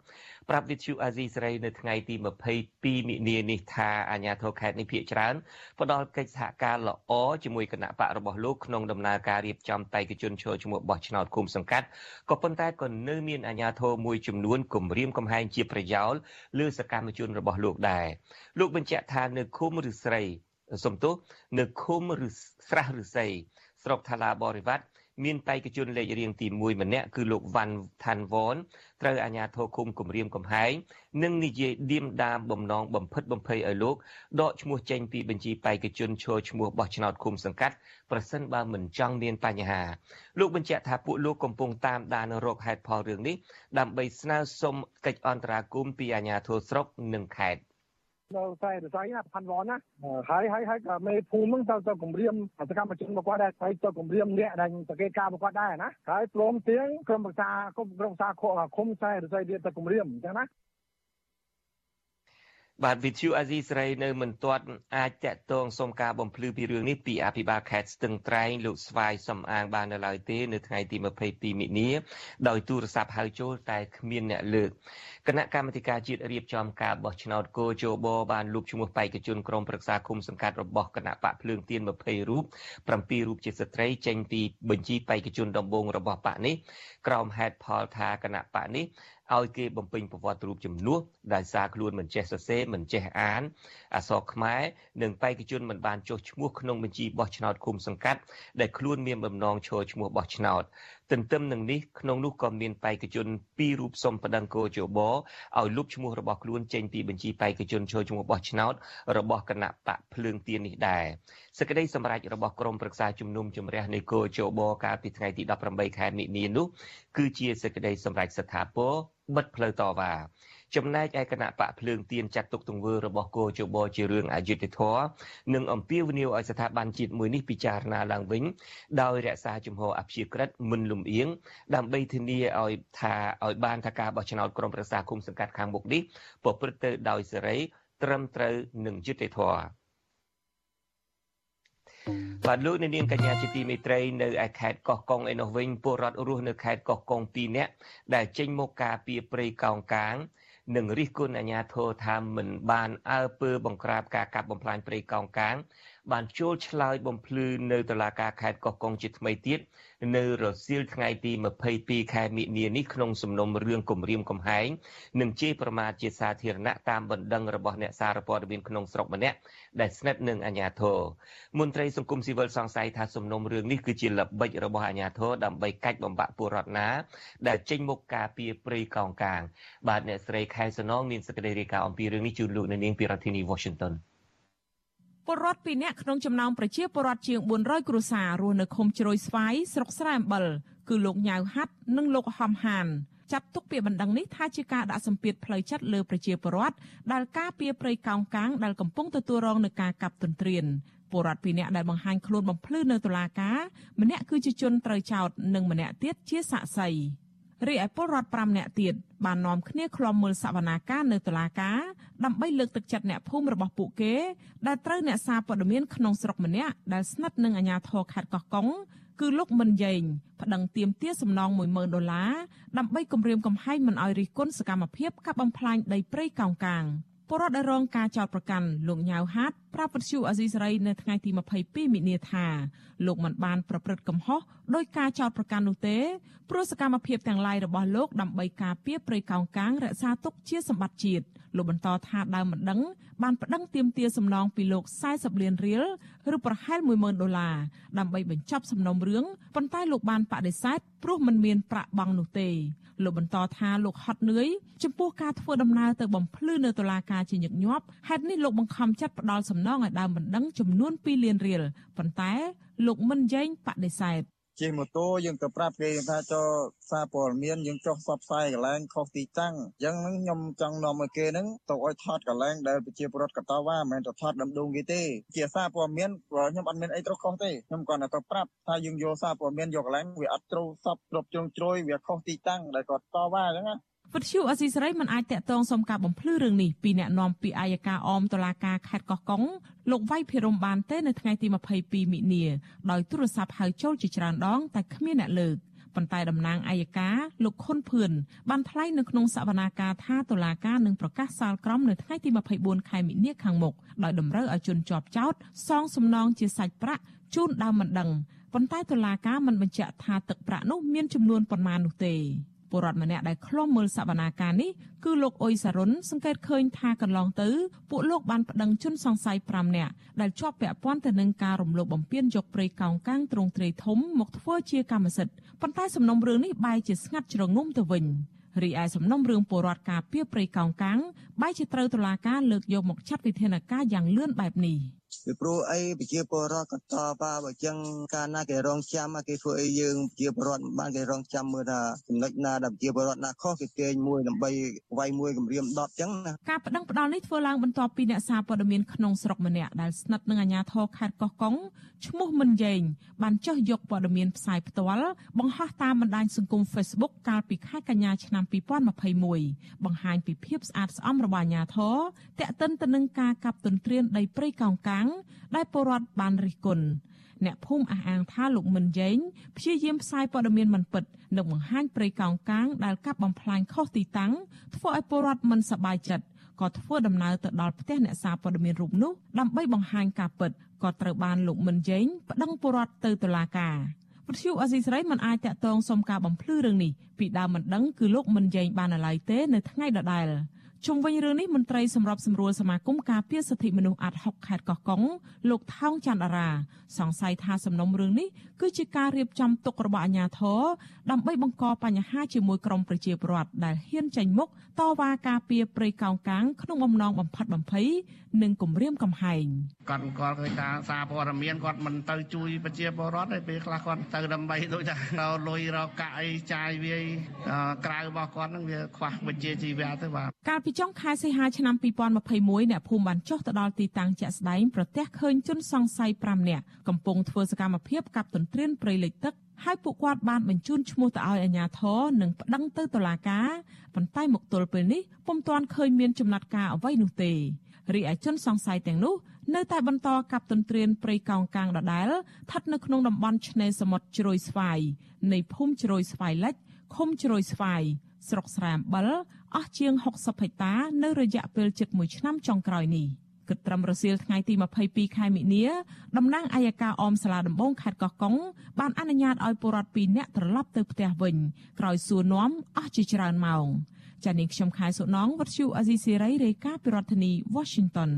Speaker 1: ប្រាប់វិទ្យុអាស៊ីសេរីនៅថ្ងៃទី22មិនិនានេះថាអាជ្ញាធរខេត្តនេះភាគច្រើនផ្ដល់កិច្ចសហការល្អជាមួយគណៈបករបស់លោកក្នុងដំណើរការរៀបចំបេក្ខជនចូលឈ្មោះបោះឆ្នោតគុំសង្កាត់ក៏ប៉ុន្តែក៏នៅមានអាជ្ញាធរមួយចំនួនគំរាមកំហែងជាប្រយោលលើសកម្មជនរបស់លោកដែរលោកបញ្ជាក់ថានៅឃុំឬស្រីសំទោសនៅឃុំឬស្រះឬស័យស្រុកថាឡាបរិវត្ត មានបេក្ខជនលេខរៀងទី1ម្នាក់គឺលោកវ៉ាន់ថាន់វ៉នត្រូវអាជ្ញាធរគុំគម្រាមកំហែងនិងនិយាយឌៀមដាមបំណងបំផិតបំភ័យឲ្យលោកដកឈ្មោះចេញពីបញ្ជីបេក្ខជនចូលឈ្មោះបោះឆ្នោតគុំសង្កាត់ប្រសិនបើមិនចង់មានបញ្ហាលោកបញ្ជាក់ថាពួកលោកកំពុងតាមដានរកហេតុផលរឿងនេះដើម្បីស្នើសុំកិច្ចអន្តរាគមន៍ពីអាជ្ញាធរស្រុកនិងខេត្ត
Speaker 6: នៅតែរស័យណាផាន់វ៉នណាហើយហើយហើយក៏មេភូមិហ្នឹងទៅទៅគម្រាមសកម្មជនរបស់គាត់ដែរហើយទៅគម្រាមអ្នកដែលសង្កេតការរបស់គាត់ដែរណាហើយព្រមទាំងក្រុមប្រឹក្សាក្រុមប្រឹក្សាឃុំខ្សែរស័យទៀតទៅគម្រាមអញ្ចឹងណា
Speaker 1: បាទវិទ្យុអាស៊ីសេរីនៅមិនទាន់អាចតាក់ទងសុំការបំភ្លឺពីរឿងនេះពីអភិបាលខេត្តស្ទឹងត្រែងលោកស្វាយសំអាងបាននៅឡើយទេនៅថ្ងៃទី22មិនិនាដោយទូរស័ព្ទហៅចូលតែគ្មានអ្នកលើកគណៈកម្មាធិការជាតិរៀបចំការបោះឆ្នោតគោជបបានលូកឈ្មោះបេក្ខជនក្រុមប្រឹក្សាគុំសង្កាត់របស់គណៈបកភ្លើងទៀន20រូប7រូបជាស្ត្រីចេញពីបញ្ជីបេក្ខជនដំបូងរបស់បកនេះក្រោមហេតុផលថាគណៈបកនេះ ឲ្យគេបំពេញប្រវត្តិរូបចំនួនដែលសារខ្លួនមិនចេះសរសេរមិនចេះអានអក្សរខ្មែរនិងបេក្ខជនមិនបានចុះឈ្មោះក្នុងបញ្ជីបោះឆ្នោតគុំសង្កាត់ដែលខ្លួនមានបំណងឈរឈ្មោះបោះឆ្នោតទន្ទឹមនឹងនេះក្នុងនោះក៏មានបេក្ខជនពីររូបសុំប្តឹងគោជបឲ្យលុបឈ្មោះរបស់ខ្លួនចេញពីបញ្ជីបេក្ខជនចូលឈ្មោះបោះឆ្នោតរបស់គណៈបកភ្លើងទៀននេះដែរសេចក្តីសម្រេចរបស់ក្រមប្រឹក្សាជំនុំជម្រះនៃគោជបកាលពីថ្ងៃទី18ខែមិនិនានោះគឺជាសេចក្តីសម្រេចស្ថាពរបិទផ្លូវតវ៉ា ចំណែកឯគណៈបកភ្លើងទៀនចាត់ទុកទង្វើរបស់គោជបជារឿងអយុត្តិធម៌និងអំពាវនាវឲ្យស្ថាប័នជាតិមួយនេះពិចារណាឡើងវិញដោយរក្សាជំហរអព្យាក្រឹតមិនលំអៀងដើម្បីធានាឲ្យថាឲ្យបានថាការបោះឆ្នោតក្រុមប្រឹក្សាគុំសង្កាត់ខាងមុខនេះប្រព្រឹត្តទៅដោយសេរី ត្រឹមត្រូវនិងយុត្តិធម៌បាទលោកនាងកញ្ញាជាទីមេត្រីនៅឯខេត្តកោះកុងឯនោះវិញពលរដ្ឋរស់នៅខេត្តកោះកុង2នាក់ដែលចេញមកការពីព្រៃកោងកាង និងរិះគន់អាជ្ញាធរថាមិនបានអើពើបង្ក្រាបការកាប់បំផ្លាញព្រៃកោងកាង បានចូលឆ្លើយបំភ្លឺនៅតុលាការខេត្តកោះកុងជាថ្មីទៀតនៅរសៀលថ្ងៃទី22ខែមិនិនានេះក្នុងសំណុំរឿងគម្រាមកំហែងនិងជេរប្រមាថជាសាធារណៈតាមបណ្ដឹងរបស់អ្នកសារព័ត៌មានក្នុងស្រុកម្នាក់ដែលស្និទ្ធនឹងអាជ្ញាធរមន្ត្រីសង្គមស៊ីវិលសង្ស័យថាសំណុំរឿងនេះគឺជាល្បិចរបស់អាជ្ញាធរដើម្បីកាច់បំបាក់ពលរដ្ឋណា ដែលចេញមុខការពីព្រៃកោងកាងបាទអ្នកស្រីខែសនងមានសេចក្តីរាយការណ៍អំពីរឿងនេះជូនលោកនៅនាងពីរដ្ឋធានី Washington
Speaker 7: ពលរដ្ឋពីរនាក់ក្នុងចំណោមប្រជាពលរដ្ឋជាង400គ្រួសាររស់នៅឃុំជ្រោយស្វាយស្រុកស្រែអំបិលគឺលោកញ៉ៅហាត់និងលោកហំហានចាត់ទុកពាក្យបណ្ដឹងនេះថាជាការដាក់សម្ពាធផ្លូវចិត្តលើប្រជាពលរដ្ឋដែលការពៀព្រៃកោងកាងដែលកំពុងទទួលរងនឹងការកាប់ទន្ទ្រានពលរដ្ឋពីរនាក់ដែលបង្ហាញខ្លួនបំភ្លឺនៅតុលាការម្នាក់គឺជាជនត្រូវចោទនិងម្នាក់ទៀតជាសាក្សី រីឯពលរដ្ឋ5នាក់ទៀតបាននាំគ្នាឃ្លាំមើលសវនាការនៅតុលាការដើម្បីលើកទឹកចិត្តអ្នកភូមិរបស់ពួកគេ ដែលត្រូវអ្នកសារព័ត៌មានក្នុងស្រុកម្នាក់ដែលស្និទ្ធនឹងអាជ្ញាធរខេត្តកោះកុងគឺលោកមិនយេងប្តឹងទាមទារសំណង10000ដុល្លារដើម្បីគម្រាមកំហែងមិនឲ្យរិះគន់សកម្មភាពកាប់បំផ្លាញដីព្រៃកោងកាងពលរដ្ឋដែលរងការចោទប្រកាន់លោកញ៉ៅហាត ប្រាប់វិទ្យុអាស៊ីសេរីនៅថ្ងៃទី22មិនិនាថាលោកមិនបានប្រព្រឹត្តកំហុសដោយការចោទប្រកាន់នោះទេព្រោះសកម្មភាពទាំងឡាយរបស់លោកដើម្បីការពារព្រៃកោងកាងរក្សាទុកជាសម្បត្តិជាតិលោកបន្តថាដើមមិនដឹងបានប្តឹងទាមទារសំណងពីលោក40លានរៀលឬប្រហែល10000ដុល្លារដើម្បីបញ្ចប់សំណុំរឿងប៉ុន្តែលោកបានបដិសេធព្រោះមិនមានប្រាក់បង់នោះទេលោកបន្តថាលោកហត់នឿយចំពោះការធ្វើដំណើរទៅបំភ្លឺនៅតុលាការជាញឹកញាប់ហេតុនេះលោកបង្ខំចិត្តផ្ដាល់សំណងឲ្យដើមបណ្ដឹងចំនួន2លានរៀលប៉ុន្តែលោកមិនយែងបដិសេធ
Speaker 8: ជិះម៉ូតូយើងទៅប្រាប់គេថាចុះសារព័ត៌មានយើងចុះផ្សព្វផ្សាយកន្លែងខុសទីតាំងអញ្ចឹងហ្នឹងខ្ញុំចង់នាំឲ្យគេហ្នឹងទៅឲ្យថតកន្លែងដែលប្រជាពលរដ្ឋកតវ៉ាមិនមែនទៅថតដំដងគេទេជាសារព័ត៌មានព្រោះខ្ញុំអត់មានអីត្រូវខុសទេខ្ញុំគ្រាន់តែទៅប្រាប់ថាយើងយកសារព័ត៌មានយកកន្លែងវាអត់ត្រូវសពគ្រប់ជ្រុងជ្រោយវាខុសទីតាំងដែលគាត់តវ៉ាអញ្ចឹងណា
Speaker 7: វិទ្យុអស៊ីសេរីមិនអាចតាក់ទងសុំការបំភ្លឺរឿងនេះពីអ្នកនាំពាក្យអัยការអមតុលាការខេត្តកោះកុងលោកវៃភិរមបានទេនៅថ្ងៃទី22មិនិនាដោយទូរស័ព្ទហៅចូលជាច្រើនដងតែគ្មានអ្នកលើកប៉ុន្តែតំណាងអัยការលោកខុនភឿនបានថ្លែងនៅក្នុងសវនាការថាតុលាការនឹងប្រកាសសាលក្រមនៅថ្ងៃទី24ខែមិនិនាខាងមុខដោយតម្រូវឲ្យជនជាប់ចោតសងសំណងជាសាច់ប្រាក់ជូនដើមមិនដឹងប៉ុន្តែតុលាការមិនបញ្ជាក់ថាទឹកប្រាក់នោះមានចំនួនប៉ុន្មាននោះទេ ពលរដ្ឋម្នាក់ដែលឃ្លាំមើលសវនាការនេះគឺលោកអ៊ុយសារុនសង្កេតឃើញថាកន្លងទៅពួកលោកបានប្តឹងជនសង្ស័យ5នាក់ដែលជាប់ពាក់ព័ន្ធទៅនឹងការរំលោភបំពានយកព្រៃកោងកាងទ្រង់ទ្រាយធំមកធ្វើជាកម្មសិទ្ធិប៉ុន្តែសំណុំរឿងនេះបែរជាស្ងាត់ជ្រងំទៅវិញរីឯសំណុំរឿងពលរដ្ឋការពារព្រៃកោងកាងបែរជាត្រូវតុលាការលើកយកមកចាត់វិធានការយ៉ាងលឿនបែបនេះ។
Speaker 8: ពីព្រោះអីប្រជាពលរដ្ឋក៏តបបើអញ្ចឹងកាលណាគេរងចាំគេធ្វើអីយើងប្រជាពលរដ្ឋបានគេរងចាំមើលថាចំណុចណាដែលប្រជាពលរដ្ឋណាខុសគេទាញមួយដើម្បីវាយមួយគម្រាមដប់អញ្ចឹងណា
Speaker 7: ការប្តឹងផ្ដាល់នេះធ្វើឡើងបន្ទាប់ពីអ្នកសារព័ត៌មានក្នុងស្រុកម្នាក់ដែលស្និទ្ធនឹងអាជ្ញាធរខេត្តកោះកុងឈ្មោះមិនយែងបានចុះយកព័ត៌មានផ្សាយផ្ទាល់បង្ហោះតាមបណ្ដាញសង្គម Facebook កាលពីខែកញ្ញាឆ្នាំ2021បង្ហាញពីភាពស្អាតស្អំរបស់អាជ្ញាធរតាក់ទិនទៅនឹងការកាប់ទន្ទ្រានដីព្រៃកោងកាងដែលពលរដ្ឋបានរិះគន់អ្នកភូមិអះអាងថាលោកមិនយេងព្យាយាមផ្សាយព័ត៌មានមិនពិតនិងបង្ហាញព្រៃកោងកាងដែលកាប់បំផ្លាញខុសទីតាំងធ្វើឲ្យពលរដ្ឋមិនសប្បាយចិត្តក៏ធ្វើដំណើរទៅដល់ផ្ទះអ្នកសារព័ត៌មានរូបនោះដើម្បីបង្ហាញការពិតក៏ត្រូវបានលោកមិនយេងប្តឹងពលរដ្ឋទៅតុលាការវិទ្យុអស៊ីសេរីមិនអាចតាក់ទងសុំការបំភ្លឺរឿងនេះពីដើមមិនដឹងគឺលោកមិនយេងបានឡើយទេនៅថ្ងៃដដែល ជុំវិញរឿងនេះមន្ត្រីសម្របសម្រួលសមាគមការពារសិទ្ធិមនុស្សអាត់ហុកខេត្តកោះកុងលោកថោងច័ន្ទរា សង្ស័យថាសំណុំរឿងនេះគឺជាការរៀបចំទុករបស់អាជ្ញាធរដើម្បីបង្កបញ្ហាជាមួយក្រុមប្រជាពលរដ្ឋដែលហ៊ានចេញមុខតវ៉ាការពារព្រៃកោងកាងក្នុងបំណងបំផិតបំភ័យនិងគំរាមកំហែង
Speaker 9: គាត់អង្គឃើញថាសារព័ត៌មានគាត់មិនទៅជួយប្រជាពលរដ្ឋទេពេលខ្លះគាត់ទៅដើម្បីដូចថារលុយរកកាក់អីចាយវាយក្រៅរបស់គាត់នឹងវាខ្វះវិជ្ជាជីវៈទៅបាទ
Speaker 7: កាលពីចុងខែសីហាឆ្នាំ2021អ្នកភូមិបានចុះទៅដល់ទីតាំងជាក់ស្ដែងប្រទះឃើញជនសង្ស័យ5នាក់កំពុងធ្វើសកម្មភាពកាប់ទន្ទ្រានព្រៃលិចទឹកហើយពួកគាត់បានបញ្ជូនឈ្មោះទៅឲ្យអាជ្ញាធរនិងប្តឹងទៅតុលាការប៉ុន្តែមកទល់ពេលនេះពុំទាន់ឃើញមានចំណាត់ការអ្វីនោះទេរីឯជនសង្ស័យទាំងនោះនៅតែបន្តកាប់ទន្ទ្រានព្រៃកោងកាងដដែលស្ថិតនៅក្នុងតំបន់ឆ្នេរសមុទ្រជ្រោយស្វាយនៃភូមិជ្រោយស្វាយលិចឃុំជ្រោយស្វាយ ស្រុកស្រែអំបិលអស់ជាង60ហិកតា នៅរយៈពេលជិត1ឆ្នាំចុងក្រោយនេះគិតត្រឹមរសៀលថ្ងៃទី22ខែមិនិនាតំណាងអัยការអមសាលាដំបងខេត្តកោះកុងបានអនុញ្ញាតឲ្យពលរដ្ឋ2នាក់ត្រឡប់ទៅផ្ទះវិញក្រោយសួរនាំអស់ជាច្រើនម៉ោងចា៎នាងខ្ញុំខែសុណងវັດឈូអាស៊ីសេរីរាយការណ៍ពីរដ្ឋធានី Washington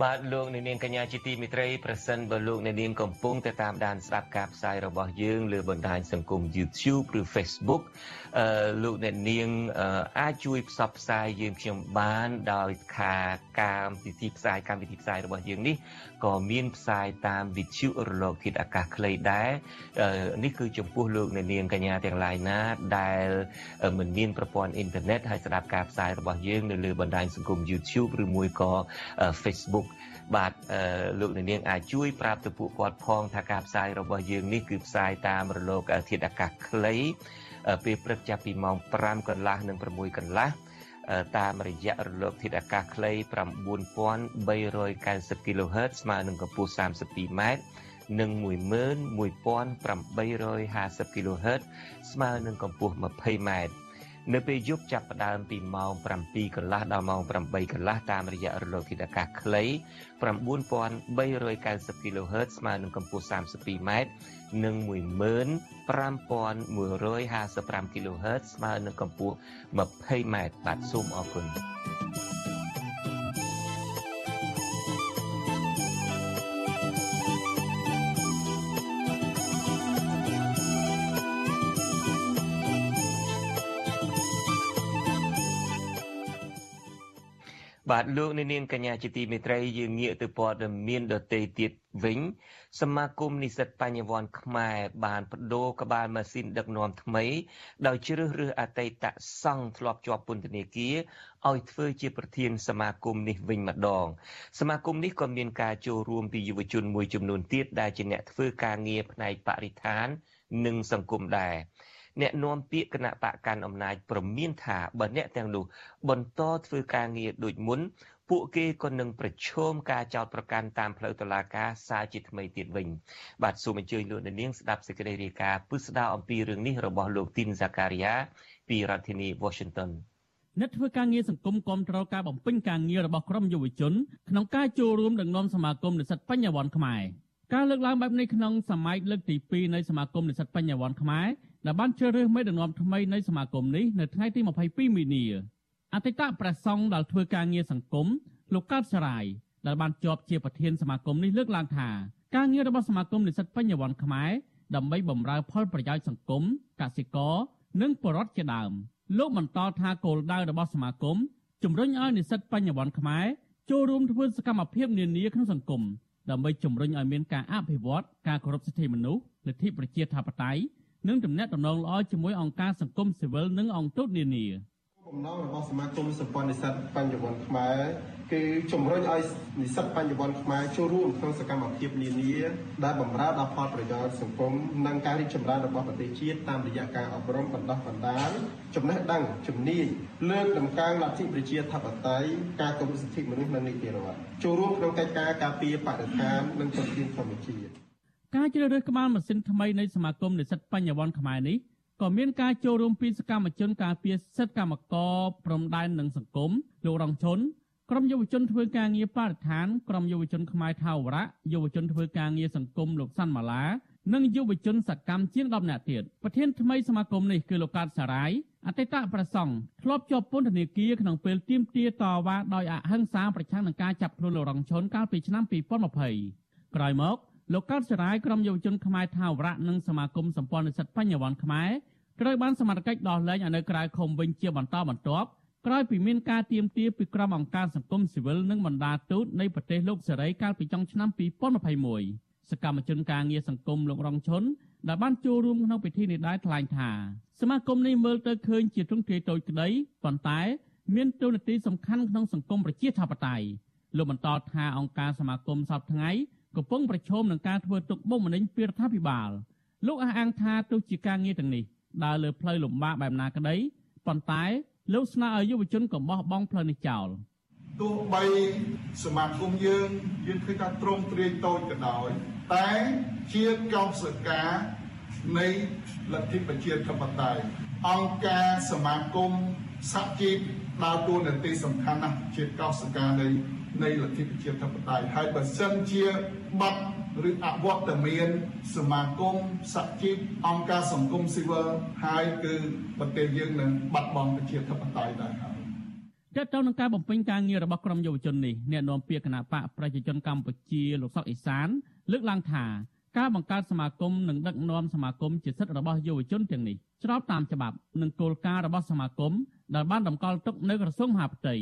Speaker 1: បបាទលោកអ្នកនាងកញ្ញាជាទីមេត្រីប្រសិនបើលោកអ្នកនាងកំពុងតែតាមដានស្ដាប់ការផ្សាយរបស់យើងលើបណ្ដាញសង្គម YouTube ឬ Facebook អឺលោកអ្នកនាងអាចជួយផ្សព្វផ្សាយយើងខ្ញុំបានដោយខាការវិធីផ្សាយកម្មវិធីផ្សាយរបស់យើងនេះ ក៏មានផ្សាយតាមវិទ្យុរលកធាតុអាកាសខ្លីដែរនេះគឺចំពោះលោកអ្នកនាងកញ្ញាទាំងឡាយណា ដែលមិនមានប្រព័ន្ធអ៊ីនធឺណិតហើយស្ដាប់ការផ្សាយរបស់យើងនៅលើបណ្ដាញសង្គម YouTube ឬមួយក៏ Facebook បាទលោកនាងអាចជួយប្រាប់ទៅពួកគាត់ផងថាការផ្សាយរបស់យើងនេះគឺផ្សាយតាមរលកធាតុអាកាសខ្លីពេលព្រឹកចាប់ពីម៉ោង5កន្លះនិង6កន្លះ តាមរយៈរលកធាតុអាកាសខ្លី9390 kHz ស្មើនឹងកម្ពស់ 32m និង11850 kHz ស្មើនឹងកម្ពស់ 20m នៅពេលយប់ចាប់ផ្ដើមពីម៉ោង7កន្លះដល់ម៉ោង8កន្លះតាមរយៈរលកធាតុអាកាសខ្លី9390 kHz ស្មើនឹងកម្ពស់ 32m និង15155 kHz ស្មើនឹងកម្ពស់ 20m បាទសូមអរគុណ បាទលោកនាងកញ្ញាជាទីមេត្រីយើងងាកទៅព័ត៌មានដទៃទៀតវិញសមាគមនិស្សិតបញ្ញវន្តខ្មែរបានបដូរក្បាលម៉ាស៊ីនដឹកនាំថ្មី ដោយជ្រើសរើសអតីតសង្ឃធ្លាប់ជាប់ពន្ធនាគារឲ្យធ្វើជាប្រធានសមាគមនេះវិញម្ដង សមាគមនេះក៏មានការចូលរួមពីយុវជនមួយចំនួនទៀតដែលជាអ្នកធ្វើការងារផ្នែកបរិស្ថាន និងសង្គមដែរ អ្នកនាំពាក្យគណៈបកកាន់អំណាចប្រមានថាបើអ្នកទាំងនោះបន្តធ្វើការងារដូចមុន ពួកគេក៏នឹងប្រឈមការចោទប្រកាន់តាមផ្លូវតុលាការសារជាថ្មីទៀតវិញ បាទសូមអញ្ជើញលោកនាងស្ដាប់សេចក្តីរាយការណ៍ពិស្ដារអំពីរឿងនេះរបស់លោកទីនសាការីយ៉ាពីរដ្ឋធានី Washington
Speaker 10: អ្នកធ្វើការងារសង្គមគ្រប់គ្រងការបំពេញការងាររបស់ក្រុមយុវជនក្នុងការចូលរួមដឹកនាំសមាគមនិស្សិតបញ្ញវន្តខ្មែរការលើកឡើងបែបនេះក្នុងសម័យលើកទី2នៃសមាគមនិស្សិតបញ្ញវន្តខ្មែរ ដែលបានជ្រើសរើសមេដឹកនាំថ្មីនៃសមាគមនេះនៅថ្ងៃទី22មីនាអតីតព្រះសង្ឃដែលធ្វើការងារសង្គមលោកកើតសរាយដែលបានជាប់ជាប្រធានសមាគមនេះលើកឡើងថាការងាររបស់សមាគមនិស្សិតបញ្ញវន្តខ្មែរដើម្បីបម្រើផលប្រយោជន៍សង្គមកសិករនិងបរិវត្តជាដើមលោកបន្តថាគោលដៅរបស់សមាគមជំរុញឲ្យនិស្សិតបញ្ញវន្តខ្មែរចូលរួមធ្វើសកម្មភាពនានាក្នុងសង្គមដើម្បីជំរុញឲ្យមានការអភិវឌ្ឍការគោរពសិទ្ធិមនុស្សលទ្ធិប្រជាធិបតេយ្យ និងទំនាក់ទំនងល្អជាមួយអង្គការសង្គមស៊ីវិលនិងអង្គទូតនានា
Speaker 11: បំណងរបស់សមាគមសម្ព័ន្ធនិស្សិតបញ្ញវន្តខ្មែរគឺជំរុញឲ្យនិស្សិតបញ្ញវន្តខ្មែរចូលរួមក្នុងសកម្មភាពនានាដែលបម្រើដល់ផលប្រយោជន៍សង្គមនិងការរីកចម្រើនរបស់ប្រទេសជាតិតាមរយៈការអប់រំបណ្ដុះបណ្ដាលចំណេះដឹងជំនាញលើកតម្កើងលទ្ធិប្រជាធិបតេយ្យការគោរពសិទ្ធិមនុស្សនិងនីតិរដ្ឋចូលរួមក្នុងកិច្ចការការពារបរិស្ថាននិងធនធានធម្មជាតិ
Speaker 10: ការជ្រើសរើសក្បាលម៉ាស៊ីនថ្មីនៃសមាគមនិស្សិតបញ្ញវន្តខ្មែរនេះក៏មានការចូលរួមពីសកម្មជនការពារសិទ្ធិកម្មករព្រំដែននិងសង្គមលោករងឈុនក្រុមយុវជនធ្វើការងារបរិស្ថានក្រុមយុវជនខ្មែរថាវរៈយុវជនធ្វើការងារសង្គមលោកសាន់ម៉ាឡានិងយុវជនសកម្មជាង10នាក់ទៀតប្រធានថ្មីសមាគមនេះគឺលោកកាតសារាយអតីតប្រសង់ធ្លាប់ជាប់ពន្ធនាគារក្នុងពេលទាមទារតវ៉ាដោយអហិង្សាប្រឆាំងនឹងការចាប់ខ្លួនលោករងឈុនកាលពីឆ្នាំ2020ក្រោយមក លោកកើតសរាយក្រុមយុវជនខ្មែរថាវរៈនិងសមាគមសម្ព័ន្ធនិស្សិតបញ្ញវន្តខ្មែរត្រូវបានសមត្ថកិច្ចដោះលែងឲ្យនៅក្រៅឃុំវិញជាបន្តបន្ទាប់ក្រោយពីមានការទៀមទាពីក្រុមអង្គការសង្គមស៊ីវិលនិងបណ្ដាទូតនៃប្រទេសលោកសេរីកាលពីចុងឆ្នាំ2021សកម្មជនការងារសង្គមលោករងឈុនដែលបានចូលរួមក្នុងពិធីនេះដែរថ្លែងថាសមាគមនេះមើលទៅឃើញជាទ្រង់ទ្រាយតូចក្តីប៉ុន្តែមានតួនាទីសំខាន់ក្នុងសង្គមប្រជាធិបតេយ្យលោកបន្តថាអង្គការសមាគមសពថ្ងៃ កំពុងប្រឈមនឹងការធ្វើទុកបុកម្នេញពីរដ្ឋាភិបាលលោកអះអាងថាទោះជាការងារទាំងនេះដើរលើផ្លូវលំបាកបែបណាក្តីប៉ុន្តែលោកស្នើឲ្យយុវជនកុំបោះបង់ផ្លូវនេះចោល
Speaker 11: ទោះបីសមាគមយើងយើងឃើញថាត្រង់ទ្រាយតូចក៏ដោយ តែជាកោសិកានៃលទ្ធិប្រជាធិបតេយ្យអង្គការសមាគមសហជីពដើរតួនាទីសំខាន់ណាស់ជាកោសិកានៃ នៃលទ្ធិប្រជាធិបតេយ្យហើយបើសិនជាបាត់ឬអវត្តមានសមាគមសហជីពអង្គការសង្គមស៊ីវិលហើយគឺប្រទេសយើងនឹងបាត់បង់ប្រជាធិបតេយ្យដែរហើយ
Speaker 10: ទាក់ទងនឹងការបំពេញការងាររបស់ក្រុមយុវជននេះអ្នកនាំពាក្យគណៈបកប្រជាជនកម្ពុជាលោកសុកអេសាន លើកឡើងថាការបង្កើតសមាគមនិងដឹកនាំសមាគមជាសិទ្ធិរបស់យុវជនទាំងនេះស្របតាមច្បាប់និងគោលការណ៍របស់សមាគមដែលបានតម្កល់ទុកនៅក្រសួងមហាផ្ទៃ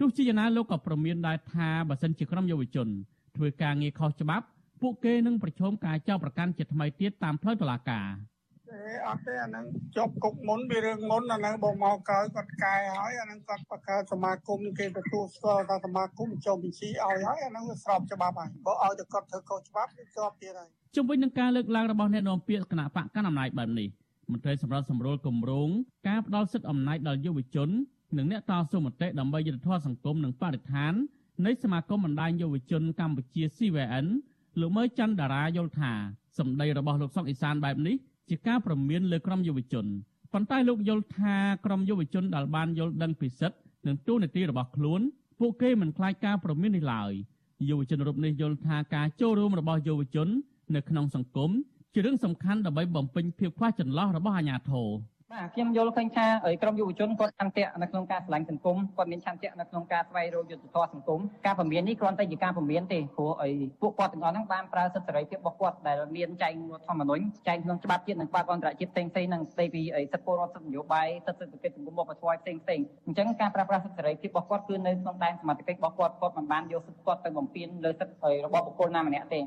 Speaker 10: ទោះជាយ៉ាងណាលោកក៏ប្រមានដែរថាបើសិនជាក្រុមយុវជនធ្វើការងារខុសច្បាប់ពួកគេនឹងប្រឈមការចោទប្រកាន់ជាថ្មីទៀតតាមផ្លូវតុលាការ
Speaker 12: ទេអត់ទេអាហ្នឹងជាប់គុកមុនវារឿងមុនអាហ្នឹងបងមកក្រោយគាត់កែហើយអាហ្នឹងគាត់បង្កើតសមាគមគេទទួលស្គាល់ថាសមាគមចុះបញ្ជីឲ្យហើយអាហ្នឹងវាស្របច្បាប់ហើយបើឲ្យតែគាត់ធ្វើខុសច្បាប់វាជាប់ទៀតហើយ
Speaker 10: ជុំវិញនឹងការលើកឡើងរបស់អ្នកនាំពាក្យគណៈបកកណ្ដាលអំណាចបែបនេះមន្ត្រីសម្រាប់សម្រួលគម្រោងការផ្ដល់សិទ្ធិអំណាចដល់យុវជន និងអ្នកតស៊ូមតិដើម្បីយុត្តិធម៌សង្គមនិងបរិស្ថាននៃសមាគមបណ្ដាញយុវជនកម្ពុជា CVN លោកមើច័ន្ទតារាយល់ថាសម្ដីរបស់លោកសុកអេសានបែបនេះជាការប្រមានលើក្រុមយុវជនប៉ុន្តែលោកយល់ថាក្រុមយុវជនដែលបានយល់ដឹងពីសិទ្ធិនិងទូនាទីរបស់ខ្លួន ពួកគេមិនខ្លាចការប្រមាននេះឡើយយុវជនរូបនេះយល់ថាការចូលរួមរបស់យុវជន នៅក្នុងសង្គមជារឿងសំខាន់ដើម្បីបំពេញភាពខ្វះចន្លោះរបស់អាជ្ញាធរ
Speaker 13: បាទខ្ញុំយល់ឃើញថាក្រមយុវជនគាត់ឆន្ទៈនៅក្នុងការឆ្លាញ់សង្គមគាត់មានឆន្ទៈនៅក្នុងការស្វែងរកយុត្តិធម៌សង្គមការពមៀននេះគ្រាន់តែជាការពមៀនទេព្រោះអីពួកគាត់ទាំងអស់ហ្នឹងបានប្រើសិទ្ធិសេរីភាពរបស់គាត់ដែលមានចែងរដ្ឋធម្មនុញ្ញចែងក្នុងច្បាប់ជាតិនិងច្បាប់អន្តរជាតិផ្សេងផ្សេងនឹងស្ដីពីសិទ្ធិពលរដ្ឋសិទ្ធិនយោបាយសិទ្ធិសេដ្ឋកិច្ចសង្គមវប្បធម៌ផ្សេងផ្សេងអញ្ចឹងការប្រើប្រាស់សិទ្ធិសេរីភាពរបស់គាត់គឺនៅក្នុងដែនសមត្ថកិច្ចរបស់គាត់គាត់មិនបានយកសិទ្ធិគាត់ទៅបំពានលើសិទ្ធិរបស់បុគ្គលណាម្នាក់ទេ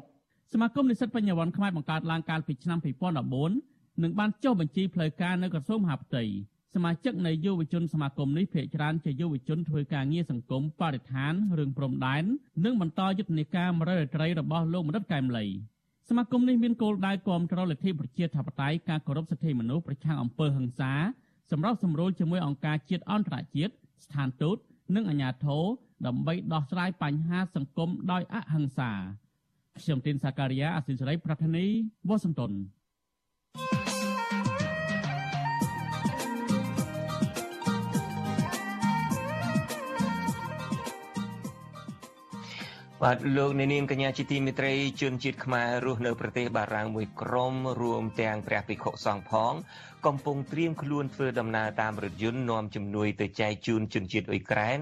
Speaker 13: ស
Speaker 10: មាគមនិស្សិតបញ្ញវន្តខ្មែរបង្កើតឡើងកាលពីឆ្នាំ2014 និងបានចុះបញ្ជីផ្លូវការនៅក្រសួងមហាផ្ទៃសមាជិកនៃយុវជនសមាគមនេះភាគច្រើនជាយុវជនធ្វើការងារសង្គមបរិស្ថានរឿងព្រំដែននិងបន្តយុទ្ធនាការមរតត្រីរបស់លោកមនិតកែមលីសមាគមនេះមានគោលដៅគាំទ្រលទ្ធិប្រជាធិបតេយ្យការគោរពសិទ្ធិមនុស្សប្រឆាំងអំពើហិង្សាសម្រាប់សម្រួលជាមួយអង្គការជាតិអន្តរជាតិស្ថានទូតនិងអាជ្ញាធរដើម្បីដោះស្រាយបញ្ហាសង្គមដោយអហិង្សាខ្ញុំទីនសាការីយ៉ាអសិលសេរីប្រធានីវ៉ាស៊ីនតោន
Speaker 1: បាទលោកអ្នកនាងកញ្ញាជាទីមេត្រីជនជាតិខ្មែររស់នៅប្រទេសបារាំងមួយក្រុមរួមទាំងព្រះភិក្ខុសង្ឃផង កំពុងត្រៀមខ្លួនធ្វើដំណើរតាមរថយន្តនាំជំនួយទៅចែកជូនជនជាតិអ៊ុយក្រែន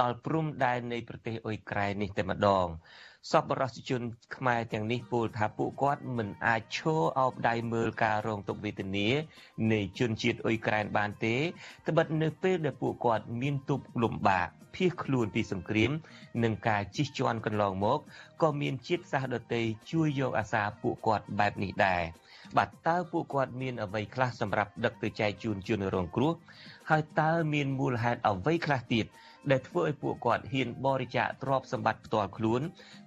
Speaker 1: ដល់ព្រំដែននៃប្រទេសអ៊ុយក្រែននេះតែម្ដងសប្បុរសជនខ្មែរទាំងនេះពោលថាពួកគាត់មិនអាចឈរអោបដៃមើលការរងទុក្ខវេទនានៃជនជាតិអ៊ុយក្រែនបានទេត្បិតនៅពេលដែលពួកគាត់មានទុក្ខលំបាក ភៀសខ្លួនពីសង្គ្រាម និងការជិះជាន់កន្លងមកក៏មានជាតិសាសន៍ដទៃជួយយកអាសាពួកគាត់បែបនេះដែរបាទតើពួកគាត់មានអ្វីខ្លះសម្រាប់ដឹកទៅចែកជូនជនរងគ្រោះហើយតើមានមូលហេតុអ្វីខ្លះទៀត ដែលធ្វើឲ្យពួកគាត់ហ៊ានបរិច្ចាគទ្រព្យសម្បត្តិផ្ទាល់ខ្លួន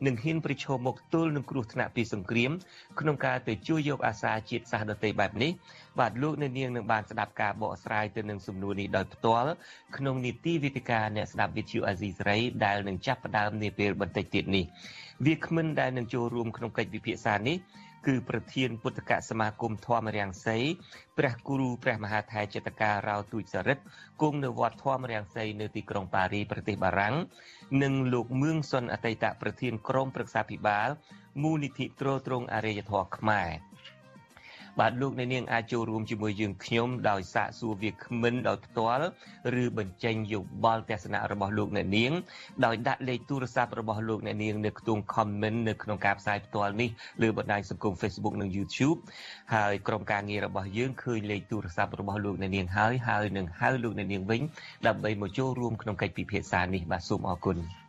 Speaker 1: និងហ៊ានប្រឈមមុខទល់នឹងគ្រោះថ្នាក់ពីសង្គ្រាមក្នុងការទៅជួយយកអាសាជាតិសាសន៍ដទៃបែបនេះបាទលោកអ្នកនាងនឹងបានស្ដាប់ការបកស្រាយទៅនឹងសំណួរនេះដោយផ្ទាល់ក្នុងនីតិវិទ្យាអ្នកស្ដាប់វិទ្យុអាស៊ីសេរីដែលនឹងចាប់ផ្ដើមនាពេលបន្តិចទៀតនេះវាគ្មិនដែលនឹងចូលរួមក្នុងកិច្ចពិភាក្សានេះ គឺប្រធានពុទ្ធកសមាគមធម្មរាំងសីព្រះគូរូព្រះមហាថេរចិត្តការរោទូចសរិទ្ធគង់នៅវត្តធម្មរាំងសីនៅទីក្រុងប៉ារីប្រទេសបារាំងនិងលោកមឿងសុនអតីតប្រធានក្រុមប្រឹក្សាភិបាលមូលនិធិទ្រទ្រង់អរិយធម៌ខ្មែរ បាទលោកអ្នកនាងអាចចូលរួមជាមួយយើងខ្ញុំដោយសាកសួរវាគ្មិនដោយផ្ទាល់ឬបញ្ចេញយោបល់ទស្សនៈរបស់លោកអ្នកនាងដោយដាក់លេខទូរស័ព្ទរបស់លោកអ្នកនាងនៅខ្ទង់ comment នៅក្នុងការផ្សាយផ្ទាល់នេះលើបណ្ដាញសង្គម Facebook និង YouTube ហើយក្រុមការងាររបស់យើងឃើញលេខទូរស័ព្ទរបស់លោកអ្នកនាងហើយហើយនឹងហៅលោកអ្នកនាងវិញដើម្បីមកចូលរួមក្នុងកិច្ចពិភាក្សានេះបាទសូមអរគុណ។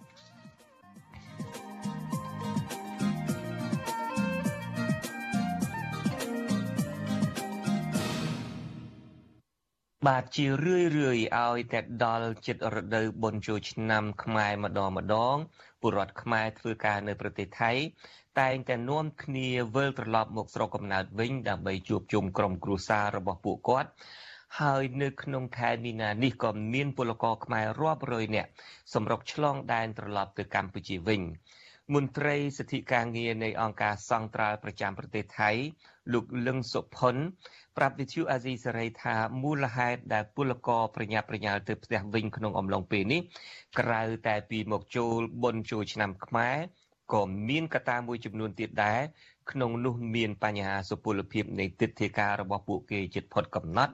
Speaker 1: បាទជារឿយរឿយឲ្យតែដល់ចិត្តរដូវបុណ្យចូលឆ្នាំខ្មែរម្ដងម្ដងពលរដ្ឋខ្មែរធ្វើការនៅប្រទេសថៃតែងតែនាំគ្នាវិលត្រឡប់មកស្រុកកំណើតវិញដើម្បីជួបជុំក្រុមគ្រួសាររបស់ពួកគាត់ហើយនៅក្នុងខែមីនានេះក៏មានពលករខ្មែររាប់រយនាក់សម្រុកឆ្លងដែនត្រឡប់ទៅកម្ពុជាវិញមន្ត្រីសិទ្ធិការងារនៃអង្គការសង្ត្រាល់ប្រចាំប្រទេសថៃលោកលឹងសុផុន ប្រាប់វិទ្យុអាស៊ីសេរីថាមូលហេតុដែលពលករប្រញាប់ប្រញាល់ទៅផ្ទះវិញក្នុងអំឡុងពេលនេះក្រៅតែពីមកចូលបុណ្យចូលឆ្នាំខ្មែរក៏មានកត្តាមួយចំនួនទៀតដែរក្នុងនោះមានបញ្ហាសុពលភាពនៃទិដ្ឋាការរបស់ពួកគេជិតផុតកំណត់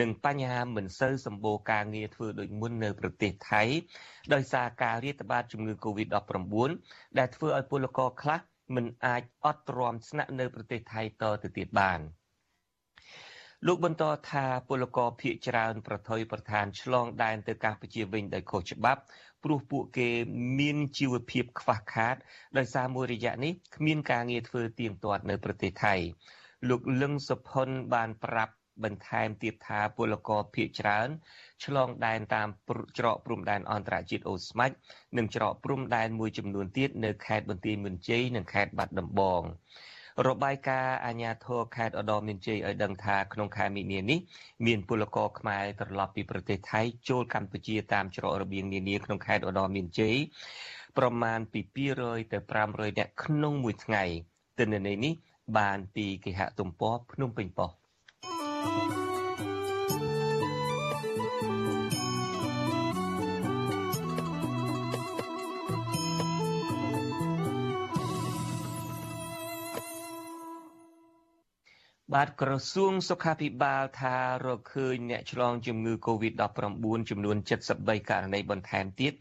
Speaker 1: និងបញ្ហាមិនសូវសម្បូរការងារធ្វើដូចមុននៅប្រទេសថៃដោយសារការរាតត្បាតជំងឺ Covid-19 ដែលធ្វើឲ្យពលករខ្លះមិនអាចអត់ទ្រាំស្នាក់នៅប្រទេសថៃតទៅទៀតបាន លោកបន្តថាពលករភៀកច្រើនប្រថុយប្រឋានឆ្លងដែនទៅកម្ពុជាវិញដោយខុសច្បាប់ព្រោះពួកគេមានជីវភាពខ្វះខាតដោយសារមួយរយៈនេះគ្មានការងារធ្វើទៀងទាត់នៅប្រទេសថៃលោកលឹងសុផុនបានប្រាប់បន្ថែមទៀតថាពលករភៀកច្រើនឆ្លងដែនតាមច្រកព្រំដែនអន្តរជាតិអូស្មាច់និងច្រកព្រំដែនមួយចំនួនទៀតនៅខេត្តបន្ទាយមានជ័យនិងខេត្តបាត់ដំបង របាយការណ៍អាជ្ញាធរខេត្តឧត្តរមានជ័យឲ្យដឹងថាក្នុងខែមីនានេះមានពលករខ្មែរត្រឡប់ពីប្រទេសថៃចូលកម្ពុជាតាមច្រករបៀងនានាក្នុងខេត្តឧត្តរមានជ័យប្រមាណពី200ទៅ500នាក់ក្នុងមួយថ្ងៃទិន្នន័យនេះបានពីគេហទំព័រភ្នំពេញប៉ុស្តិ៍ បាទក្រសួងសុខាភិបាលថារកឃើញអ្នកឆ្លងជំងឺ Covid-19 ចំនួន73ករណីបន្ថែមទៀត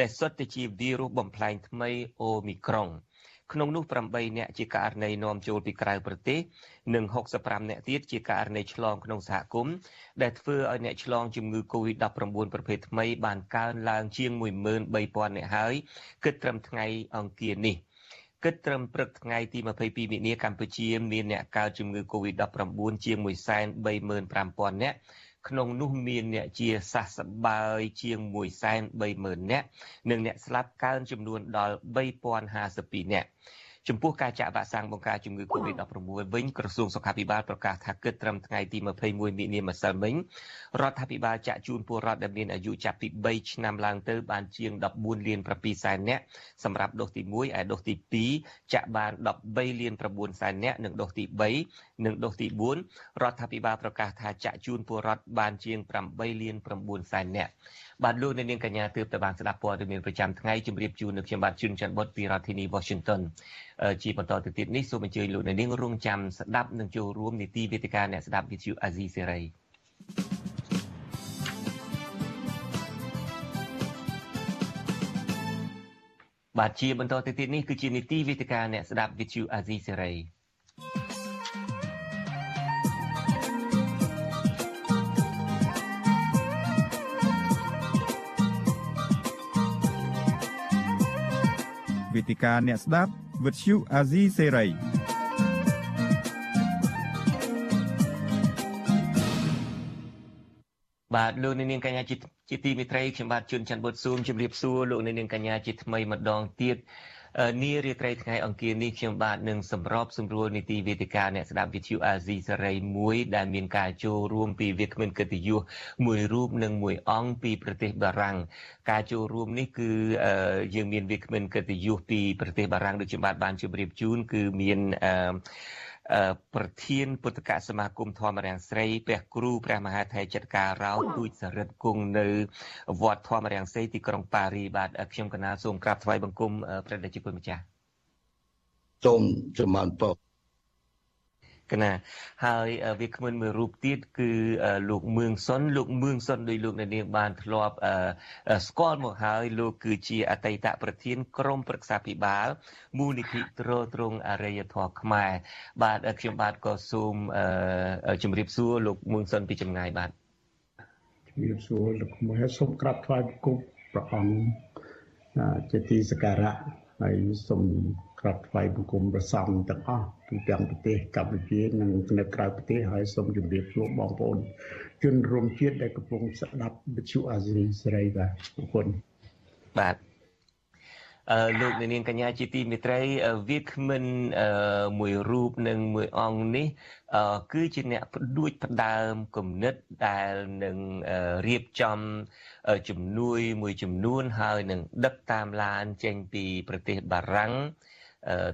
Speaker 1: ដែលសុទ្ធតែជាវីរុសបំផ្លែងថ្មីអូមីក្រុងក្នុងនោះ8អ្នកជាករណីនាំចូលពីក្រៅប្រទេសនិង65អ្នកទៀតជាករណីឆ្លងក្នុងសហគមន៍ដែលធ្វើឲ្យអ្នកឆ្លងជំងឺ Covid-19 ប្រភេទថ្មីបានកើនឡើងជាង13000អ្នកហើយគិតត្រឹមថ្ងៃអង្គារនេះ គិតត្រឹមព្រឹកថ្ងៃទី22មិនិនាកម្ពុជាមានអ្នកកើតជំងឺ Covid-19 ជាង135,000នាក់ក្នុងនោះមានអ្នកជាសះស្បើយជាង130,000នាក់និងអ្នកស្លាប់កើនចំនួនដល់3052នាក់ ចំពោះការចាក់វ៉ាក់សាំងបង្ការជំងឺ Covid-19 វិញក្រសួងសុខាភិបាលប្រកាសថាគិតត្រឹមថ្ងៃទី21មិនិនាម្សិលមិញរដ្ឋាភិបាលចាក់ជូនពលរដ្ឋដែលមានអាយុចាប់ពី3ឆ្នាំឡើងទៅបានជាង14លាន7សែននាក់សម្រាប់ដូសទី1ឯដូសទី2ចាក់បាន13លាន9សែននាក់និងដូសទី3និងដូសទី4រដ្ឋាភិបាលប្រកាសថាចាក់ជូនពលរដ្ឋបានជាង8លាន9សែននាក់ បាទលោកអ្នកនាងកញ្ញាទើបតែបានស្ដាប់ព័ត៌មានប្រចាំថ្ងៃជម្រាបជូននៅខ្ញុំបាទជួនច័ន្ទបុតពីរដ្ឋធានី Washington ជាបន្តទៅទៀតនេះសូមអញ្ជើញលោកអ្នកនាងរងចាំស្ដាប់និងចូលរួមនីតិវេទិកាអ្នកស្ដាប់ Vithu Azizi Serai បាទជាបន្តទៅទៀតនេះគឺជានីតិវេទិកាអ្នកស្ដាប់ Vithu Azizi Serai
Speaker 14: វេទិកាអ្នកស្ដាប់វិទ្យុអាស៊ីសេរី
Speaker 1: បាទលោកនាងកញ្ញាជាទីមេត្រីខ្ញុំបាទជួនច័ន្ទបុតស៊ូមជម្រាបសួរលោកនាងកញ្ញាជាថ្មីម្ដងទៀត នារាត្រីថ្ងៃអង្គារនេះខ្ញុំបាទនឹងសម្របសម្រួលនីតិវេទិកាអ្នកស្ដាប់វិទ្យុអាស៊ីសេរីមួយដែលមានការចូលរួមពីវាគ្មិនកិត្តិយសមួយរូបនិងមួយអង្គពីប្រទេសបារាំងការចូលរួមនេះគឺយើងមានវាគ្មិនកិត្តិយសពីប្រទេសបារាំងដូចជាបាទបានជម្រាបជូនគឺមានអឺ ប្រធានពុទ្ធកសមាគមធម្មរាំងស្រីព្រះគ្រូព្រះមហាថេរចិត្តការរោទូចសរិទ្ធគង់នៅវត្តធម្មរាំងស្រីទីក្រុងប៉ារីបាទខ្ញុំកណាសូមក្រាបថ្វាយបង្គំព្រះតេជគុណម្ចាស់
Speaker 15: សូមចម្រើនពរ
Speaker 1: កណាហើយវាគ្មិនមួយរូបទៀតគឺលោកមឿងសុនលោកមឿងសុនដោយលោកអ្នកនាងបានធ្លាប់ស្គាល់មកហើយលោកគឺជាអតីតប្រធានក្រុមប្រឹក្សាភិបាលមូលនិធិទ្រទ្រង់អរិយធម៌ខ្មែរបាទខ្ញុំបាទក៏សូមជម្រាបសួរលោកមឿងសុនពីចម្ងាយបាទ
Speaker 15: ជម្រាបសួរលោកមកសូមក្រាបថ្វាយបង្គំព្រះអង្គជាទីសក្ការៈហើយសូម ក្រាបថ្វាយបង្គំព្រះសង្ឃទាំងអស់ទូទាំងប្រទេសកម្ពុជានិងនៅក្រៅប្រទេសហើយសូមជម្រាបសួរបងប្អូនជនរួមជាតិដែលកំពុងស្ដាប់វិទ្យុអាស៊ីសេរីបាទអរគុណ
Speaker 1: បាទអឺលោកនាងកញ្ញាជាទីមេត្រីវាគ្មិនមួយរូបនិងមួយអង្គនេះគឺជាអ្នកផ្ដួចផ្ដើមគំនិតដែលនឹងរៀបចំជំនួយមួយចំនួនហើយនឹងដឹកតាមឡានចេញពីប្រទេសបារាំង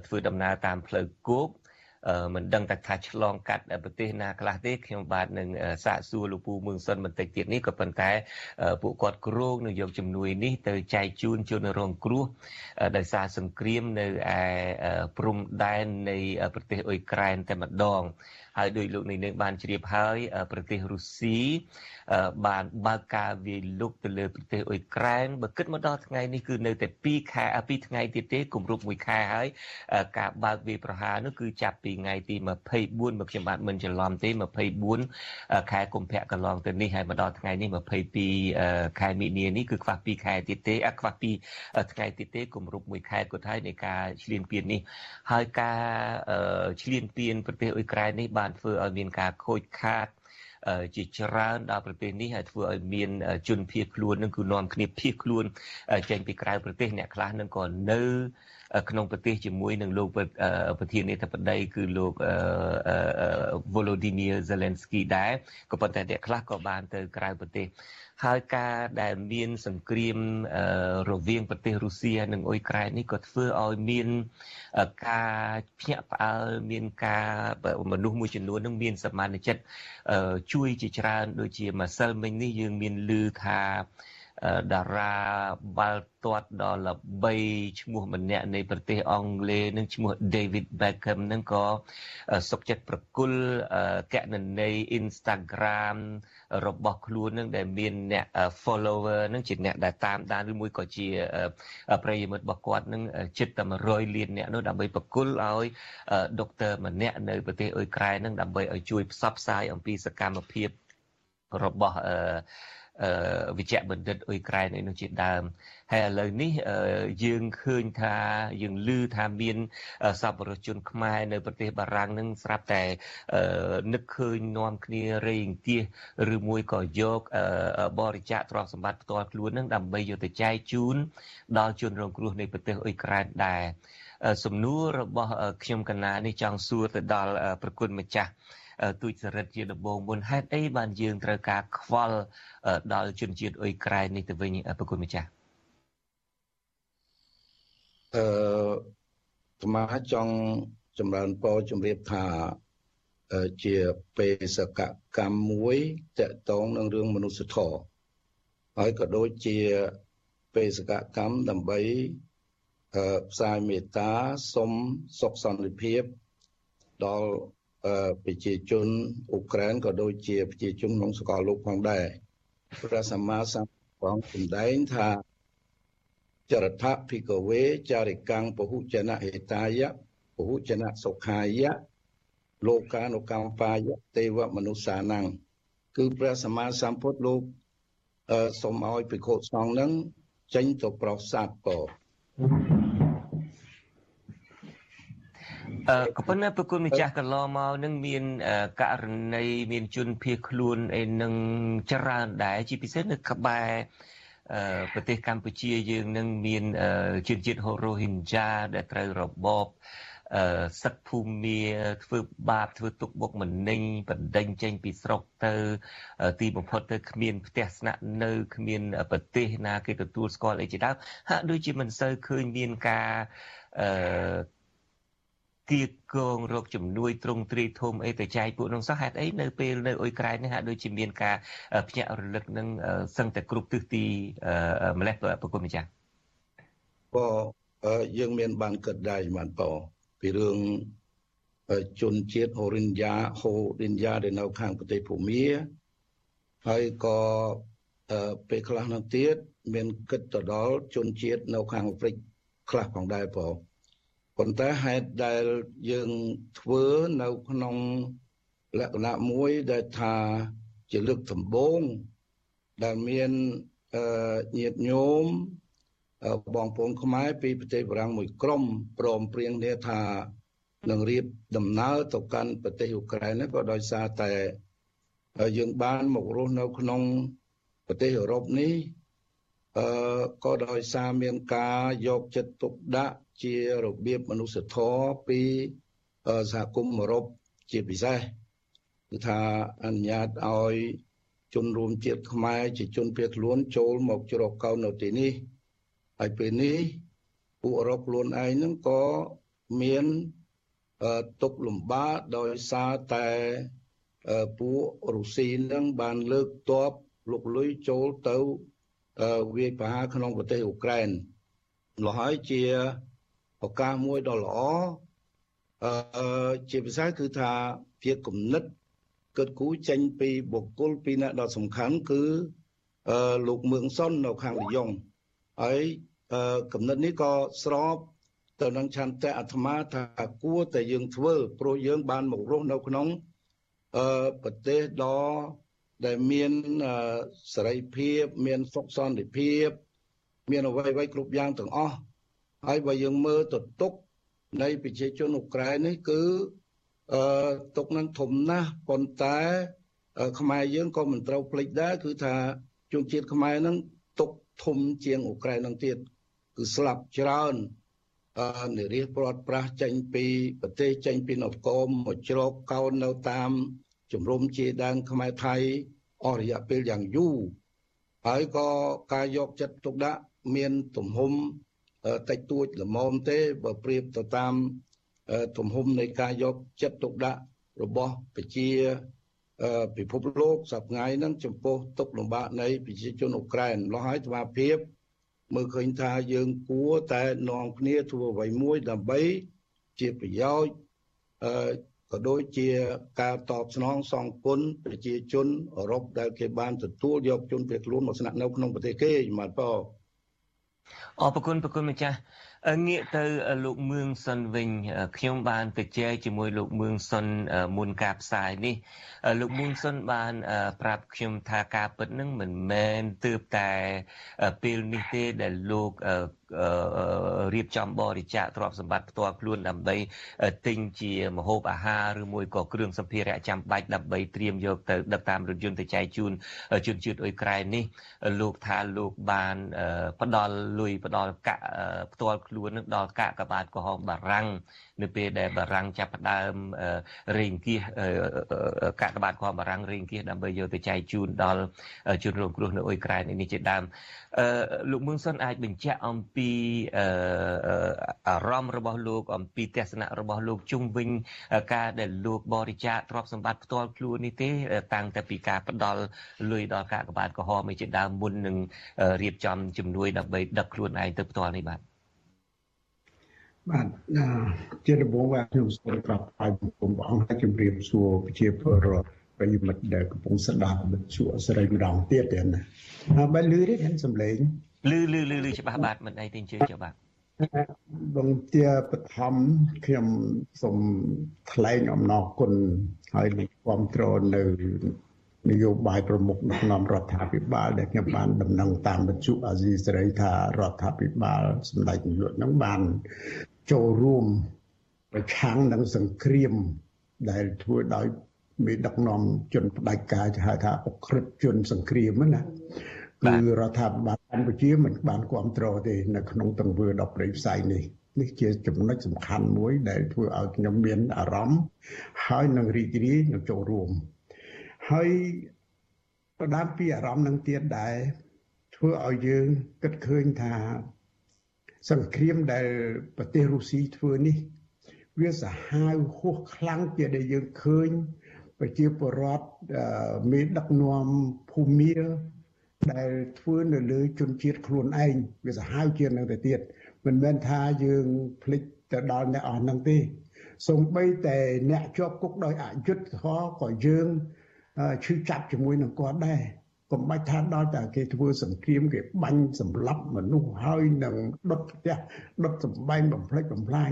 Speaker 1: ធ្វើដំណើរតាមផ្លូវគោកមិនដឹងតែថាឆ្លងកាត់ប្រទេសណាខ្លះទេខ្ញុំបាទនឹងសាកសួរលោកពូមឿងសុនបន្តិចទៀតនេះក៏ប៉ុន្តែពួកគាត់គ្រោងនឹងយកជំនួយនេះទៅចែកជូនជនរងគ្រោះដោយសារសង្គ្រាមនៅឯព្រំដែននៃប្រទេសអ៊ុយក្រែនតែម្ដងហើយដោយលោកនាងបានជ្រាបហើយប្រទេសរុស្ស៊ីបានបើកការវាយលុកទៅលើប្រទេសអ៊ុយក្រែនបើគិតមកដល់ថ្ងៃនេះគឺនៅតែ2ខែ2ថ្ងៃទៀតទេគម្រប់1ខែហើយការបើកវាយប្រហារនោះគឺចាប់ពីថ្ងៃទី24មកខ្ញុំបាទមិនច្រឡំទេ24ខែកុម្ភៈកន្លងទៅនេះហើយមកដល់ថ្ងៃនេះ22ខែមិនិនានេះគឺខ្វះ2ខែទៀតទេខ្វះ2ថ្ងៃទៀតទេគម្រប់1ខែគាត់ហើយនៃការឈ្លានពាននេះហើយការឈ្លានពានប្រទេសអ៊ុយក្រែននេះបានធ្វើឲ្យមានការខូចខាត ជាច្រើនដល់ប្រទេសនេះហើយធ្វើឲ្យមានជនភៀសខ្លួននឹងគឺនាំគ្នាភៀសខ្លួនចេញពីក្រៅប្រទេសអ្នកខ្លះនឹងក៏នៅក្នុងប្រទេសជាមួយនឹងលោកប្រធានាធិបតីគឺលោក Volodymyr Zelensky ដែរក៏ប៉ុន្តែអ្នកខ្លះក៏បានទៅក្រៅប្រទេសហើយការដែលមានសង្គ្រាមរវាងប្រទេសរុស្ស៊ីនិងអ៊ុយក្រែននេះក៏ធ្វើឲ្យមានការភ្ញាក់ផ្អើលមានការមនុស្សមួយចំនួននឹងមានសមានចិត្តជួយជាច្រើនដូចជាម្សិលមិញនេះយើងមានឮថា តារាបាល់ទាត់ដ៏ល្បីឈ្មោះម្នាក់នៃប្រទេសអង់គ្លេសនឹងឈ្មោះ David Beckham នឹងក៏សុកចិត្តប្រគល់កណន័យ Instagram របស់ខ្លួននឹងដែលមានអ្នក follower នឹងជាអ្នកដែលតាមដានឬមួយក៏ជាប្រិយមិត្តរបស់គាត់នឹងជិតតែ100លានអ្នកនោះដើម្បីប្រគល់ឲ្យដុកទ័រម្នាក់នៅប្រទេសអ៊ុយក្រែននឹងដើម្បីឲ្យជួយផ្សព្វផ្សាយអំពីសកម្មភាពរបស់អឺ វិជ្ជបណ្ឌិតអ៊ុយក្រែនអីនោះជាដើមហើយឥឡូវនេះយើងឃើញថាយើងឮថាមានសប្បុរសជនខ្មែរនៅប្រទេសបារាំងនឹងស្រាប់តែនឹកឃើញនាំគ្នារេងទៀសឬមួយក៏យកបរិច្ចាគទ្រព្យសម្បត្តិផ្ទាល់ខ្លួននឹងដើម្បីយកទៅចែកជូនដល់ជនរងគ្រោះនៃប្រទេសអ៊ុយក្រែនដែរសំណួររបស់ខ្ញុំកណានេះចង់សួរទៅដល់ប្រគុណម្ចាស់ ទូចសរិទ្ធជាដំបងមុនហេតុអីបានយើងត្រូវការខ្វល់ដល់ជនជាតិអ៊ុយក្រែននេះទៅវិញប្រគុណម្ចាស់
Speaker 16: អឺស្មាចង់ចម្រើនពរជំរាបថាជាបេសកកម្មមួយតកតងនឹងរឿងមនុស្សធម៌ហើយក៏ដូចជាបេសកកម្មដើម្បីផ្សាយមេត្តាសុំសុខសន្តិភាពដល់ ប្រជាជនអ៊ុក្រែនក៏ដូចជាប្រជាជនក្នុងសកលលោកផងដែរព្រះសម្មាសម្ពុទ្ធសម្ដែងថាចរថភិកវេចារិកាំងពហុចនហេតាយៈពហុចនសុខាយៈលោកានុកម្មបាយៈទេវមនុស្សានੰគឺព្រះសម្មាសម្ពុទ្ធលោកសូមឲ្យភិក្ខុសង្ឃនឹងចេញទៅប្រោសសត្វក៏
Speaker 1: អឺ ក៏ប៉ុន្តែប្រគុណម្ចាស់កន្លងមកនឹងមានករណីមានជនភៀសខ្លួនអីនឹងច្រើនដែរជាពិសេសនៅក្បែរប្រទេសកម្ពុជាយើងនឹងមានជនជាតិហូរ៉ូហ៊ីនយ៉ាដែលត្រូវរបបអឺសឹកភូមិធ្វើបាបធ្វើទុកបុកម្នេញបណ្ដេញចេញពីស្រុកទៅ ទីបំផុតទៅគ្មានផ្ទះស្នាក់នៅគ្មានប្រទេសណាគេទទួលស្គាល់អីជាដើមហាក់ដូចជាមិនសូវឃើញមានការអឺ គៀកគងរកជំនួយទ្រង់ទ្រីធំអីទៅចែកពួកនោះសោះហេតុអីនៅពេលនៅអ៊ុយក្រែននេះហាក់ដូចជាមានការភ្ញាក់រលឹកនឹងសឹងតែគ្រប់ទិសទីម្លេះប្រគុណម្ចាស់
Speaker 16: បើយើងមានបានគិតដែរបានបើពីរឿងជនជាតិហូរិនយ៉ាហូរិនយ៉ាដែលនៅខាងប្រទេសភូមាហើយក៏ពេលខ្លះនោះទៀតមានគិតទៅដល់ជនជាតិនៅខាងអាហ្វ្រិកខ្លះផងដែរបង ប៉ុន្តែហេតុដែលយើងធ្វើនៅក្នុងលក្ខណៈមួយដែលថាជាលើកដំបូងដែលមានញាតិញោមបងប្អូនខ្មែរពីប្រទេសបារាំងមួយក្រុមព្រមព្រៀងគ្នាថានឹងរៀបដំណើរទៅកាន់ប្រទេសអ៊ុក្រែនក៏ដោយសារតែយើងបានមករស់នៅក្នុងប្រទេសអឺរ៉ុបនេះ អឺក៏ដោយសារមានការយកចិត្តទុកដាក់ជារបៀបមនុស្សធម៌ពីសហគមន៍អឺរ៉ុបជាពិសេសគឺថាអនុញ្ញាតឲ្យជនរួមជាតិខ្មែរជាជនភៀសខ្លួនចូលមកជ្រកកោននៅទីនេះហើយពេលនេះពួកអឺរ៉ុបខ្លួនឯងហ្នឹងក៏មានទុកលំបាកដោយសារតែពួករុស្ស៊ីនឹងបានលើកទ័ពលុកលុយចូលទៅ វាយប្រហារក្នុងប្រទេសអ៊ុក្រែនលោះហើយជាឱកាសមួយដ៏ល្អអឺជាភាសាគឺថាជាគំនិតគិតគូរចេញពីបុគ្គលពីរនាក់ដ៏សំខាន់គឺអឺលោកមឿងសុននៅខាងលីយ៉ុងហើយអឺគំនិតនេះក៏ស្របទៅនឹងឆន្ទៈអាត្មាថាគួរតែយើងធ្វើព្រោះយើងបានមករស់នៅក្នុងអឺប្រទេសដ៏ ដែលមានសេរីភាពមានសុខសន្តិភាព មានអ្វីៗគ្រប់យ៉ាងទាំងអស់ហើយបើយើងមើលទៅទុកនៃប្រជាជនអ៊ុក្រែននេះគឺអឺទុកនឹងធំណាស់ប៉ុន្តែខ្មែរយើងក៏មិនត្រូវភ្លេចដែរគឺថាជនជាតិខ្មែរនឹងទុកធំជាងអ៊ុក្រែននឹងទៀតគឺស្លាប់ច្រើនអឺនិរិះព្រាត់ប្រាសចេញពីប្រទេសចេញពីនគរមកជ្រកកោននៅតាម ជំរំជាដើមខ្មែរថៃអស់រយៈពេលយ៉ាងយូរហើយក៏ការយកចិត្តទុកដាក់មានទំហំតិចតួចល្មមទេបើប្រៀបទៅតាមទំហំនៃការយកចិត្តទុកដាក់របស់ប្រជាពិភពលោកសប្តាហ៍ហ្នឹងចំពោះទុកលំបាកនៃប្រជាជនអ៊ុក្រែនលោះហើយស្មារតីមើលឃើញថាយើងគួរតែនាំគ្នាធ្វើអ្វីមួយដើម្បីជាប្រយោជន៍អឺ ក៏ដូចជាការតបស្នងសងគុណប្រជាជនអឺរ៉ុបដែលគេបានទទួលយកជនភៀសខ្លួនមកស្នាក់នៅក្នុងប្រទេសគេបាទបង
Speaker 1: អរគុណប្រគុណម្ចាស់ងាកទៅលោកមឿងសុនវិញខ្ញុំបានទៅជែកជាមួយលោកមឿងសុនមុនការផ្សាយនេះ លោកមឿងសុនបាន ប្រាប់ខ្ញុំថាការពិតនឹងមិនមែនទើបតែពេលនេះទេដែលលោករៀបចំបរិច្ចាគទ្រព្យសម្បត្តិផ្ទាល់ខ្លួនដើម្បីទិញជាម្ហូបអាហារឬមួយក៏គ្រឿងសម្ភារៈចាំបាច់ដើម្បីត្រៀមយកទៅដឹកតាមរថយន្តទៅចែកជូនជនជាតិអ៊ុយក្រែននេះលោកថាលោកបានផ្ដល់លុយផ្ដល់កាក់ផ្ទាល់ខ្លួននឹងដល់កាកបាទក្រហមបារាំងនៅពេលដែលបារាំងចាប់ផ្ដើមរេងគៀសកាកបាទក្រហមបារាំងរេងគៀសដើម្បីយកទៅចែកជូនដល់ជនរងគ្រោះនៅអ៊ុយក្រែននេះជាដើមលោកមឿងសុនអាចបញ្ជាក់អំពីអារម្មណ៍របស់លោក អំពីទស្សនៈរបស់លោកជុំវិញការដែលលោកបរិច្ចាគទ្រព្យសម្បត្តិផ្ទាល់ខ្លួននេះទេតាំងតែពីការផ្ដល់លុយដល់កាកបាទក្រហមជាដើមមុននឹងរៀបចំជំនួយដើម្បីដឹកខ្លួនឯងទៅផ្ទាល់នេះបាទ
Speaker 15: បាទជាដំបូងបាទខ្ញុំសូមប្រាប់ឲ្យបងប្អូនឲ្យជម្រាបសួរប្រជាពលរដ្ឋប្រិយមិត្តដែលកំពុងស្ដាប់វិទ្យុអសរីម្ដងទៀតទេណាហើយបើលឺទេខ្ញុំសំឡេង
Speaker 1: លឺលឺលឺលឺច្បាស់បាទមិនអីទេអញ្ជើញចុះបាទ
Speaker 15: បងទាបឋមខ្ញុំសូមថ្លែងអំណរគុណហើយនឹងគ្រប់គ្រងនៅនយោបាយប្រមុខនៅក្នុងរដ្ឋាភិបាលដែលខ្ញុំបានដំណឹងតាមវិទ្យុអាស៊ីសេរីថារដ្ឋាភិបាលសម្ដេចនាយកនឹងបាន ចូលរួមប្រឆាំងនឹងសង្គ្រាម ដែលធ្វើដោយមានដឹកនាំជនផ្ដាច់ការហៅថាអក្រិតជនសង្គ្រាមណាគឺរដ្ឋាភិបាលកម្ពុជាមិនបានគ្រប់គ្រងទេនៅក្នុងទង្វើដ៏ប្រៃផ្សៃនេះនេះជាចំណុចសំខាន់មួយដែលធ្វើឲ្យខ្ញុំមានអារម្មណ៍ហើយនឹងរីករាយនឹងចូលរួមហើយផ្ដើមពីអារម្មណ៍នឹងទៀតដែរធ្វើឲ្យយើងគិតឃើញថា សង្គ្រាមដែលប្រទេសរុស្ស៊ីធ្វើនេះវាសាហាវហួសខ្លាំងជាដែលយើងឃើញប្រជាពលរដ្ឋមានដឹកនាំភូមិដែលធ្វើនៅលើជនជាតិខ្លួនឯងវាសាហាវជាងនឹងទៅទៀតមិនមែនថាយើងភ្លេចទៅដល់អ្នកអស់នឹងទេសូម្បីតែអ្នកជាប់គុកដោយអយុត្តិធម៌ក៏យើងឈឺចាប់ជាមួយនឹងគាត់ដែរ កុំបាច់ថាដល់តែគេធ្វើសង្គ្រាមគេបាញ់សម្លាប់មនុស្សហើយនឹងដុតផ្ទះដុតសម្បែងបំផ្លិចបំផ្លាញ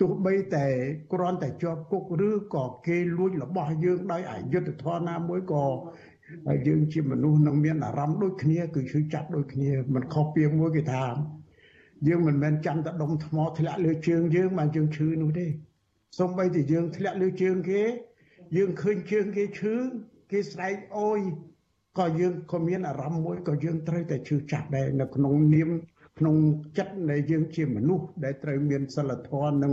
Speaker 15: ទោះបីតែគ្រាន់តែជាប់គុកឬក៏គេលួចរបស់យើងដោយអយុត្តិធម៌ណាមួយក៏ហើយយើងជាមនុស្សនឹងមានអារម្មណ៍ដូចគ្នាគឺឈឺចាប់ដូចគ្នាមិនខុសពីមួយគេថាយើងមិនមែនចាំតែដុំថ្មធ្លាក់លើជើងយើងបានយើងឈឺនោះទេសូម្បីតែយើងធ្លាក់លើជើងគេ យើងឃើញជើងគេឈឺគេស្រែកអូយ ក៏យើងក៏មានអារម្មណ៍មួយក៏យើងត្រូវតែឈឺចាប់ដែរនៅក្នុងនាមក្នុងចិត្តនៃយើងជាមនុស្សដែលត្រូវមានសិលធម៌និង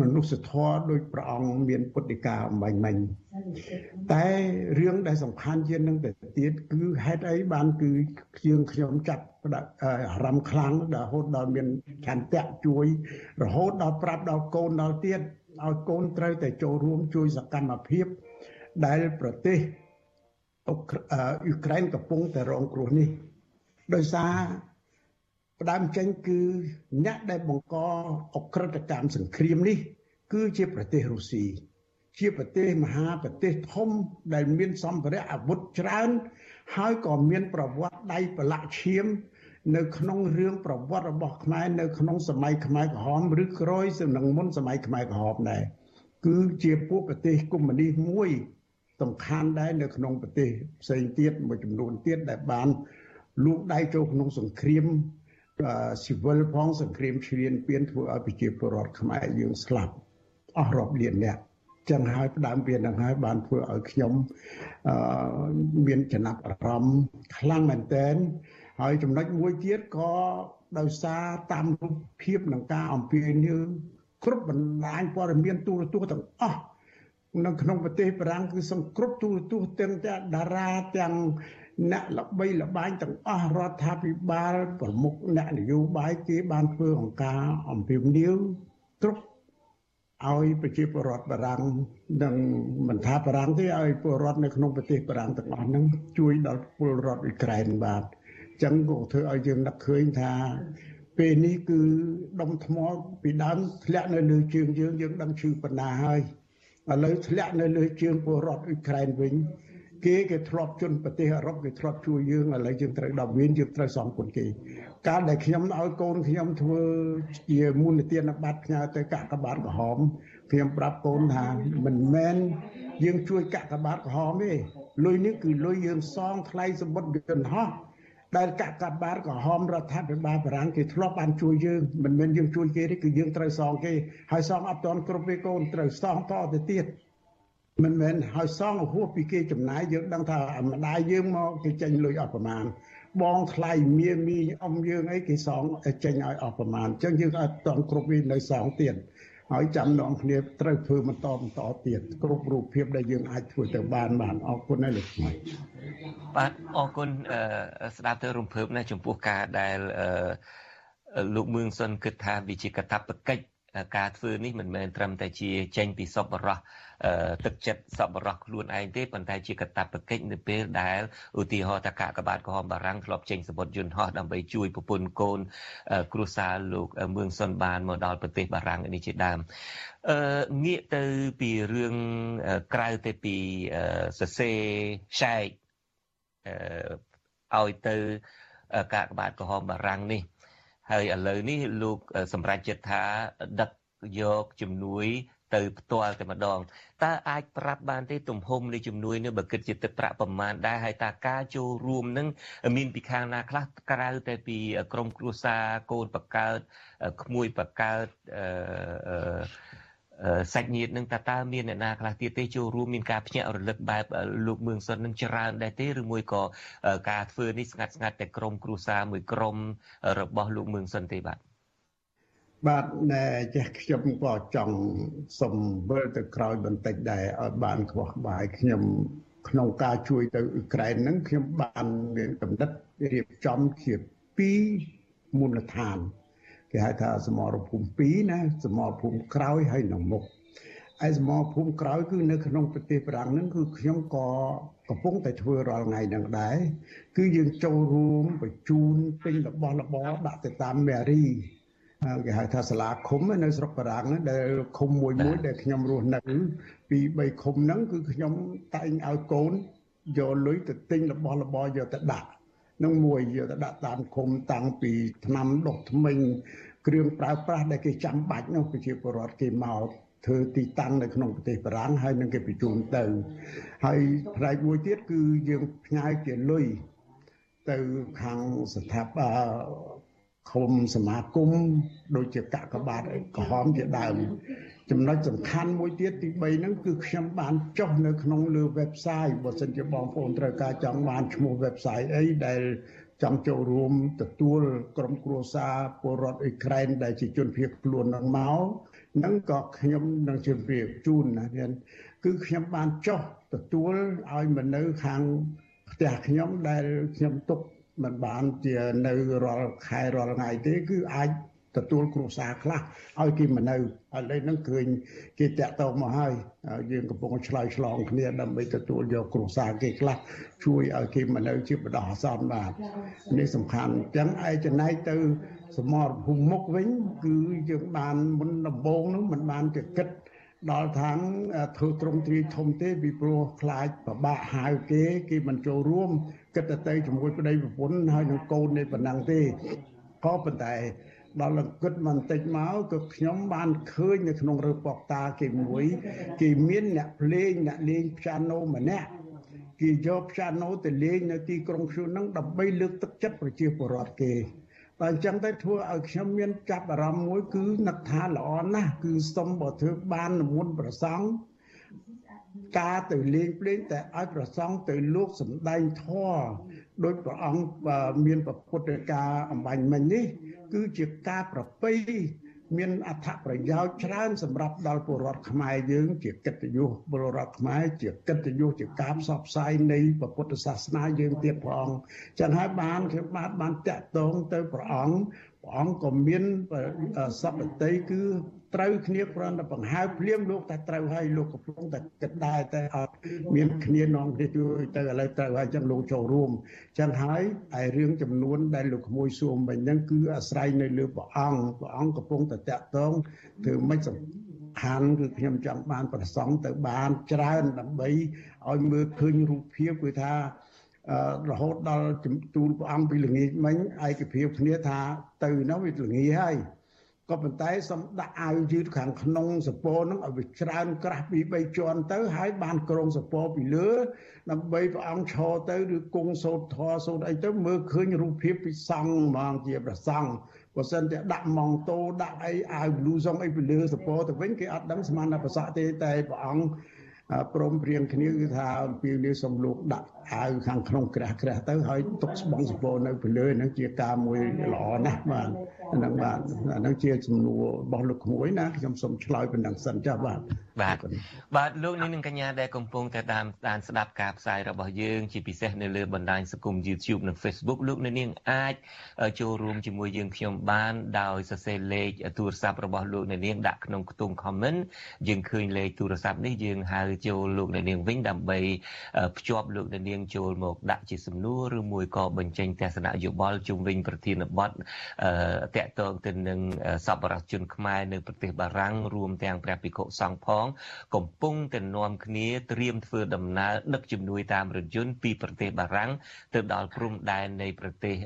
Speaker 15: មនុស្សធម៌ដោយព្រះអង្គមានពុទ្ធិកាអំបញ្ញមិញតែរឿងដែលសំខាន់ជាងនឹងទៅទៀតគឺហេតុអីបានគឺយើងខ្ញុំចាត់អារម្មណ៍ខ្លាំងរហូតដល់មានឆន្ទៈជួយ រហូតដល់ប្រាប់ដល់កូនដល់ទៀតឲ្យកូនត្រូវតែចូលរួមជួយសកម្មភាពដែលប្រទេស អ៊ុក្រែនកំពុងតែរងគ្រោះនេះដោយសារផ្ដើមចេញគឺអ្នកដែលបង្កអក្រិតកម្មសង្គ្រាមនេះ គឺជាប្រទេសរុស្ស៊ីជាប្រទេសមហាប្រទេសធំដែលមានសម្ភារៈអាវុធច្រើន ហើយក៏មានប្រវត្តិដៃប្រឡាក់ឈាម នៅក្នុងរឿងប្រវត្តិរបស់ខ្មែរនៅក្នុងសម័យខ្មែរក្រហមឬក្រោយសំនឹងមុនសម័យខ្មែរក្រហមដែរគឺជាពួកប្រទេសកុម្មុយនីសមួយ សំខាន់ដែរនៅក្នុងប្រទេសផ្សេងទៀតមួយចំនួនទៀតដែលបានលូកដៃចូលក្នុងសង្គ្រាមស៊ីវិលផងសង្គ្រាមឈ្លានពានធ្វើឲ្យប្រជាពលរដ្ឋខ្មែរយើងស្លាប់អស់រាប់លានអ្នកចឹងហើយផ្ដើមវានឹងហើយបានធ្វើឲ្យខ្ញុំអឺមានចំណាប់អារម្មណ៍ខ្លាំងមែនទែនហើយចំណុចមួយទៀតក៏ដោយសារតាមរូបភាពនឹងការអំពាវនាវគ្រប់បណ្ដាញព័ត៌មានទូរទស្សន៍ទាំងអស់ នៅក្នុងប្រទេសបារាំងគឺសង្គ្រប់ទូរទស្សន៍ទាំងតារាទាំងអ្នកល្បីល្បាញទាំងអស់រដ្ឋាភិបាលប្រមុខអ្នកនយោបាយគេបានធ្វើអង្គការអំពាវនាវគ្រប់ឲ្យប្រជាពលរដ្ឋបារាំងនិងមិនថាបារាំងទេឲ្យពលរដ្ឋនៅក្នុងប្រទេសបារាំងទាំងអស់ហ្នឹងជួយដល់ពលរដ្ឋអ៊ុយក្រែនបាទអញ្ចឹងក៏ធ្វើឲ្យយើងនឹកឃើញថាពេលនេះគឺដុំថ្មពីដើមធ្លាក់នៅលើជើងយើងយើងដឹងឈឺបណ្ណាហើយ ឥឡូវធ្លាក់នៅលើជើងពលរដ្ឋអ៊ុយក្រែនវិញគេគេធ្លាប់ជន់ប្រទេសអឺរ៉ុបគេធ្លាប់ជួយយើងឥឡូវយើងត្រូវដល់វៀនយើងត្រូវសងគុណគេ កាលដែលខ្ញុំឲ្យកូនខ្ញុំធ្វើជាមូលនិធិបត្តិផ្ញើទៅកាកបាទក្រហមខ្ញុំប្រាប់កូនថាមិនមែនយើងជួយកាកបាទក្រហមទេលុយនេះគឺលុយយើងសងថ្លៃសម្បត្តិយន្តហោះ ដែលកាកបាទក្រហមរដ្ឋាភិបាលបារាំងគេធ្លាប់បានជួយយើងមិនមែនយើងជួយគេទេគឺយើងត្រូវសងគេហើយសងអត់ទាន់គ្រប់ពេលកូនត្រូវសងតទៅទៀតមិនមែនហើយសងហួសពីគេចំណាយយើងដឹងថាម្ដាយយើងមកគេចេញលុយអត់ប្រមាណបងថ្លៃមៀមីអ៊ំយើងអីគេសងចេញឲ្យអស់ប្រមាណអញ្ចឹងយើងអត់តន់គ្រប់វានៅសងទៀត ហើយចាំនងគ្នាត្រូវធ្វើបន្តបន្តទៀតគ្រប់រូបភាពដែលយើងអាចធ្វើទៅបានបានអរគុណហើយលោកស្មី
Speaker 1: បាទអរគុណស្ដាប់ទៅរំភើបណាស់ចំពោះការដែលលោកមឿងសុនគិតថាវាជាកតាបកិច្ច ការធ្វើនេះមិនមែនត្រឹមតែជាចេញពីសពរោះទឹកចិត្តសពរោះខ្លួនឯងទេប៉ុន្តែជាកតាបកិច្ចនៅពេលដែលឧទាហរណ៍ថាកាកបាទក្រហមបារាំងធ្លាប់ចេញសម្បត្តិយន្តហោះដើម្បីជួយប្រពន្ធកូនគ្រួសារលោកមឿងសុនបានមកដល់ប្រទេសបារាំងនេះជាដើមអឺងាកទៅពីរឿងក្រៅទៅពីសរសេរឆែកអឺឲ្យទៅកាកបាទក្រហមបារាំងនេះ ហើយឥឡូវនេះលោកសម្រាប់ចិត្តថាដឹកយកជំនួយទៅផ្ទាល់តែម្ដងតើអាចប្រាប់បានទេទំហំនៃជំនួយនេះបើគិតជាទឹកប្រាក់ប្រមាណដែរហើយតើការចូលរួមនឹងមានពីខាងណាខ្លះក្រៅតែពីក្រមគ្រួសារកូនបកើតក្មួយបកើតអឺ សាច់ញាតិនឹងតើតើមានអ្នកណាខ្លះទៀតទេចូលរួមមានការភ្ញាក់រលឹកបែបលោកមឿងសុននឹងច្រើនដែរទេឬមួយក៏ការធ្វើនេះស្ងាត់ស្ងាត់តែក្រុមគ្រួសារមួយក្រុមរបស់លោកមឿងសុនទេបាទ
Speaker 15: បាទណែចេះខ្ញុំក៏ចង់សំវិលទៅក្រោយបន្តិចដែរឲ្យបានខ្វះបាយខ្ញុំក្នុងការជួយទៅអ៊ុក្រែនហ្នឹងខ្ញុំបានមានកំណត់រៀបចំជា2មូលដ្ឋាន គេហៅថាសមរភូមិ2ណាសមរភូមិក្រោយហើយនឹងមុខឯសមរភូមិក្រោយគឺនៅក្នុងប្រទេសប្រាំងហ្នឹងគឺខ្ញុំក៏កំពុងតែធ្វើរាល់ថ្ងៃហ្នឹងដែរគឺយើងចូលរួមបញ្ជូនពេញរបស់របរដាក់ទៅតាមមេរីគេហៅថាសាលាឃុំនៅស្រុកបារាំងដែលឃុំមួយមួយដែលខ្ញុំរស់នៅពី3ឃុំហ្នឹងគឺខ្ញុំតែងឲ្យកូនយកលុយទៅទិញរបស់របរយកទៅដាក់នឹងមួយយកទៅដាក់តាមឃុំតាំងពីឆ្នាំដុសធ្មេញ គ្រឿងប្រើប្រាស់ដែលគេចាំបាច់នោះប្រជាពលរដ្ឋគេមកធ្វើទីតាំងនៅក្នុងប្រទេសបារាំងហើយនឹងគេបញ្ជូនទៅ ហើយផ្នែកមួយទៀតគឺយើងផ្ញើជាលុយទៅខាងស្ថាប័នឃុំសមាគមដូចជាកកបាទក្រហមជាដើមចំណុចសំខាន់មួយទៀតទី3ហ្នឹងគឺខ្ញុំបានចុះនៅក្នុងលើ website បើសិនជាបងប្អូនត្រូវការចង់បានឈ្មោះ website អីដែល ចង់ចូលរួមទទួលក្រុមគ្រួសារពលរដ្ឋអ៊ុយក្រែនដែលជាជនភៀសខ្លួននឹងមកហ្នឹងក៏ខ្ញុំនឹងជម្រាបជូនណាទៀតគឺខ្ញុំបានចុះទទួលឲ្យមកនៅខាងផ្ទះខ្ញុំដែលខ្ញុំទុកមិនបានជានៅរាល់ខែរាល់ថ្ងៃទេគឺអាច ទទួលគ្រួសារខ្លះឲ្យគេមកនៅឥឡូវហ្នឹងឃើញគេតាក់ទងមកហើយយើងកំពុងឆ្លើយឆ្លងគ្នាដើម្បីទទួលយកគ្រួសារគេខ្លះជួយឲ្យគេមកនៅជាបដោះអាសន្នបាទនេះសំខាន់អញ្ចឹងឯចំណែកទៅសមរភូមិមុខវិញគឺយើងបានមុនដំបូងហ្នឹងមិនបានទៅគិតដល់ທາງធ្វើត្រង់ទ្រាយធំទេពីព្រោះខ្លាចប្របាក់ហៅគេគេមិនចូលរួមគិតទៅជាមួយប្តីប្រពន្ធហើយនឹងកូននេះប៉ុណ្ណឹងទេក៏ប៉ុន្តែ ដល់លង្កឹតបន្តិចមកក៏ខ្ញុំបានឃើញនៅក្នុងរើប៉ុកតាគេមួយគេមានអ្នកភ្លេងអ្នកលេងព្យ៉ាណូម្នាក់គេយកព្យ៉ាណូទៅលេងនៅទីក្រុងឈូនឹងដើម្បីលើកទឹកចិត្តប្រជាពលរដ្ឋគេបើអញ្ចឹងទៅធ្វើឲ្យខ្ញុំមានចាប់អារម្មណ៍មួយគឺនឹកថាល្អណាស់គឺសុំបើធ្វើបាននិមន្តប្រសង់ការទៅលេងភ្លេងតែឲ្យប្រសង់ទៅលោកសំដែងធម៌ ដោយព្រះអង្គមានពុទ្ធការអំបញ្ញមិញនេះ គឺជាការប្រពៃមានអត្ថប្រយោជន៍ច្រើនសម្រាប់ដល់ពលរដ្ឋខ្មែរយើង ជាកិត្តិយសពលរដ្ឋខ្មែរជាកិត្តិយសជាការផ្សព្វផ្សាយនៃពុទ្ធសាសនាយើងទៀតព្រះអង្គចឹងហើយបានខ្ញុំបានបានតាក់ទងទៅព្រះអង្គព្រះអង្គក៏មានសពតិគឺ ត្រូវគ្នាគ្រាន់តែបង្ហើបភ្លាមលោកតែត្រូវហើយលោកកំពុងតែគិតដែរតែអត់មានគ្នានាំគ្នាជួយទៅឥឡូវត្រូវហើយចឹងលោកចូលរួមចឹងហើយឯរឿងចំនួនដែលលោកក្មួយសួរមិញហ្នឹងគឺអាស្រ័យនៅលើព្រះអង្គព្រះអង្គកំពុងតែតាក់ទងធ្វើម៉េចសំខាន់គឺខ្ញុំចង់បានប្រសងទៅបានច្រើនដើម្បីឲ្យមើលឃើញរូបភាពគឺថារហូតដល់ទូលព្រះអង្គពីល្ងាចមិញឯកភាពគ្នាថាទៅនោះវាល្ងាចហើយ ក៏ប៉ុន្តែសំដាក់អាវយឺតខាងក្នុងសពរហ្នឹងឲ្យវាច្រើនក្រាស់ពី3ជាន់ទៅហើយបានក្រងសពរពីលើដើម្បីព្រះអង្គឈរទៅឬគង់សោតធរសោតអីទៅមើលឃើញរូបភាពពីសង្ឃហ្មងជាព្រះសង្ឃបើសិនតែដាក់ម៉ងតូដាក់អីអាវលូសុងអីពីលើសពរទៅវិញគេអត់ដឹងស្មានតែប្រសាទេតែព្រះអង្គព្រមព្រៀងគ្នាគឺថាអំពីនេះសំលោកដាក់ អាវខាងក្នុងក្រាស់ក្រាស់ទៅហើយទុកស្បង់សពនៅពីលើហ្នឹងជាការមួយល្អណាស់បាទហ្នឹងបាទអាហ្នឹងជាសំណួររបស់លោកក្មួយណាខ្ញុំសូមឆ្លើយប៉ុណ្ណឹងសិនចាស់បាទ
Speaker 1: បាទបាទលោកនាងនិងកញ្ញាដែលកំពុងតែតាមដានស្ដាប់ការផ្សាយរបស់យើងជាពិសេសនៅលើបណ្ដាញសង្គម YouTube និង Facebook លោកនាងអាចចូលរួមជាមួយយើងខ្ញុំបានដោយសរសេរលេខទូរស័ព្ទរបស់លោកនាងដាក់ក្នុងខ្ទង់ comment យើងឃើញលេខទូរស័ព្ទនេះយើងហៅចូលលោកនាងវិញដើម្បីភ្ជាប់លោកនាងចូលមកដាក់ជាសំណួរឬមួយក៏បញ្ចេញទស្សនៈយោបល់ជុំវិញប្រធានបទតកតងទៅនឹងសពរដ្ឋជនខ្មែរនៅប្រទេសបារាំងរួមទាំងព្រះភិក្ខុសង្ឃផង កំពុងតែនាំគ្នាត្រៀមធ្វើដំណើរដឹកជំនួយតាមរថយន្តពីប្រទេសបារាំងទៅដល់ព្រំដែននៃប្រទេស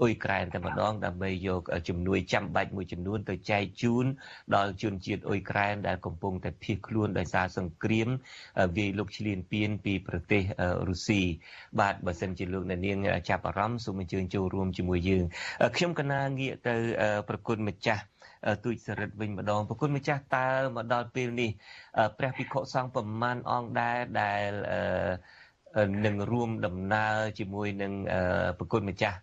Speaker 1: អ៊ុយក្រែនតែម្ដងដើម្បីយកជំនួយចាំបាច់មួយចំនួនទៅចែកជូនដល់ជនជាតិអ៊ុយក្រែនដែលកំពុងតែភៀសខ្លួនដោយសារសង្គ្រាមវាយលុកឈ្លានពានពីប្រទេសរុស្ស៊ីបាទបើសិនជាលោកអ្នកនាងចាប់អារម្មណ៍សូមអញ្ជើញចូលរួមជាមួយយើងខ្ញុំកណាងាកទៅប្រគុណម្ចាស់ទូចសរិទ្ធវិញម្ដងប្រគុណម្ចាស់តើមកដល់ពេលនេះព្រះភិក្ខុសង្ឃប្រមាណអង្គដែរដែលនឹងរួមដំណើរជាមួយនឹងប្រគុណម្ចាស់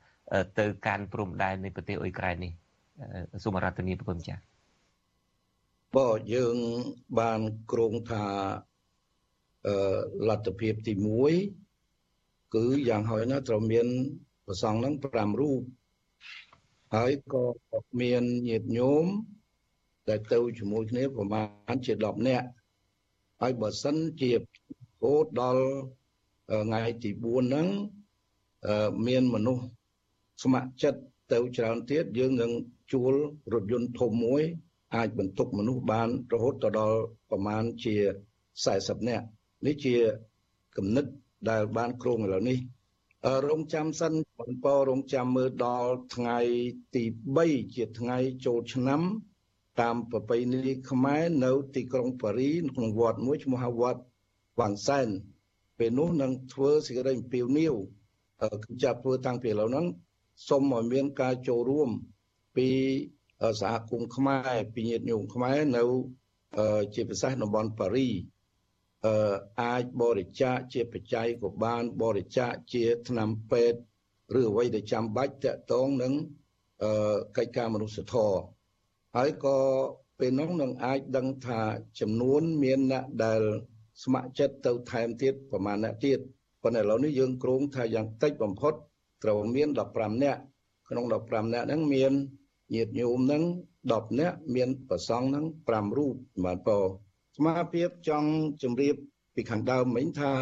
Speaker 1: ទៅកាន់ព្រំដែននៃប្រទេសអ៊ុយក្រែននេះសូមរតនីប្រគុណម្ចាស់
Speaker 16: បើយើងបានគ្រោងថាអឺលទ្ធភាពទី1 គឺយ៉ាងហោចណាស់ត្រូវមានប្រសងហ្នឹង5រូបហើយក៏មានញាតិញោមដែលទៅជាមួយគ្នាប្រហែលជា10នាក់ហើយបើសិនជាហូតដល់ថ្ងៃទី4ហ្នឹងមានមនុស្សស្ម័គ្រចិត្តទៅច្រើនទៀតយើងនឹងជួលរថយន្តធំមួយ អាចបន្ទុកមនុស្សបានរហូតទៅដល់ប្រមាណជា40នាក់នេះជាគំនិត ដែលបានគ្រោងឥឡូវនេះរងចាំសិនបន្តរងចាំមើលដល់ថ្ងៃទី3ជាថ្ងៃចូលឆ្នាំ តាមប្រពៃណីខ្មែរនៅ ទីក្រុងប៉ារីក្នុងវត្តមួយឈ្មោះវត្តវ៉ាន់សែនពេលនោះនឹងធ្វើសេចក្តីអំពាវនាវគឺចាប់ធ្វើតាំងពីឥឡូវហ្នឹងសូមឲ្យមានការចូលរួមពីសហគមន៍ខ្មែរពីញាតិញោមខ្មែរនៅ ជាពិសេសតំបន់ប៉ារី អាចបរិច្ចាគជាបច្ច័យក៏បានបរិច្ចាគជាថ្នាំពេទ្យឬអ្វីដែលចាំបាច់តកតងនឹងកិច្ចការមនុស្សធម៌ហើយក៏ពេលនោះនឹងអាចដឹងថាចំនួនមានអ្នកដែលស្ម័គ្រចិត្តទៅថែមទៀតប្រមាណអ្នកទៀតប៉ុន្តែឥឡូវនេះយើងគ្រោងថាយ៉ាងតិចបំផុតត្រូវមាន15នាក់ក្នុង15នាក់ហ្នឹងមានញាតិញោមហ្នឹង10នាក់មានប្រសង់ហ្នឹង5រូបបាទបង សមាភិបចង់ជម្រាបពីខាងដើមមិញថា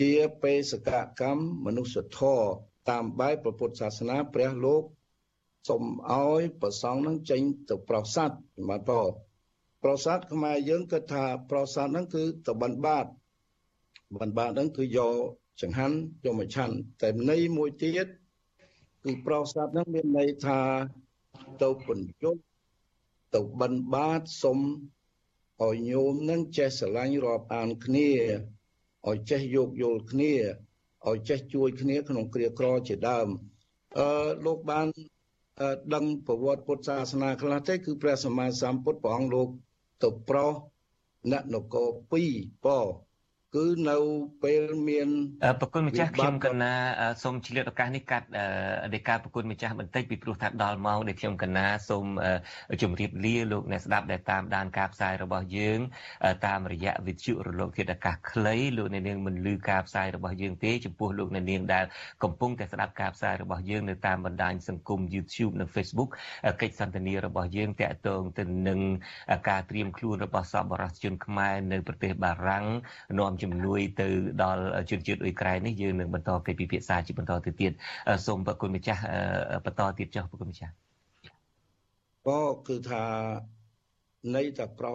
Speaker 16: ជាបេសកកម្មមនុស្សធម៌តាមបែបពុទ្ធសាសនាព្រះលោកសូមឲ្យប្រសង់នឹងចេញទៅប្រសាទបាទបងប្រសាទខ្មែរយើងគិតថាប្រសាទហ្នឹងគឺតបិនបាតបិនបាតហ្នឹងគឺយកចង្ហាន់យកមកឆាន់តែន័យមួយទៀតគឺប្រសាទហ្នឹងមានន័យថាទៅបញ្ចុះទៅបិនបាតសុំ ឲ្យញោមនឹងចេះស្រឡាញ់រាប់អានគ្នាឲ្យចេះយោគយល់គ្នាឲ្យចេះជួយគ្នាក្នុងគ្រាក្រជាដើមអឺលោកបានដឹងប្រវត្តិពុទ្ធសាសនាខ្លះទេគឺព្រះសម្មាសម្ពុទ្ធព្រះអង្គលោកទៅប្រោសអ្នកនគរ2ប៉ គឺនៅពេលមាន
Speaker 1: ប្រគុណម្ចាស់ខ្ញុំកណាសូមឆ្លៀតឱកាសនេះកាត់ដីកាប្រគុណម្ចាស់បន្តិចពីព្រោះថាដល់ម៉ោងដែលខ្ញុំកណាសូមជម្រាបលាលោកអ្នកស្ដាប់ដែលតាមដានការផ្សាយរបស់យើង តាមរយៈវិទ្យុរលកធាតុអាកាសខ្លីលោកអ្នកនាងមិនលឺការផ្សាយរបស់យើងទេចំពោះលោកអ្នកនាងដែលកំពុងតែស្ដាប់ការផ្សាយរបស់យើងនៅតាមបណ្ដាញសង្គម YouTube និង Facebook កិច្ចសន្ទនារបស់យើងតាក់ទងទៅនឹងការត្រៀមខ្លួនរបស់សពបរិសុជនខ្មែរនៅប្រទេសបារាំងនាំជំនួយទៅដល់ជនជាតិអ៊ុយក្រែននេះយើងនឹងបន្តកិច្ចពិភាក្សាជាបន្តទៅទៀតសូមប្រគុណម្ចាស់បន្តទៀតចុះប្រគុណម្ចាស់
Speaker 16: ក៏គឺថានៃតែប្រ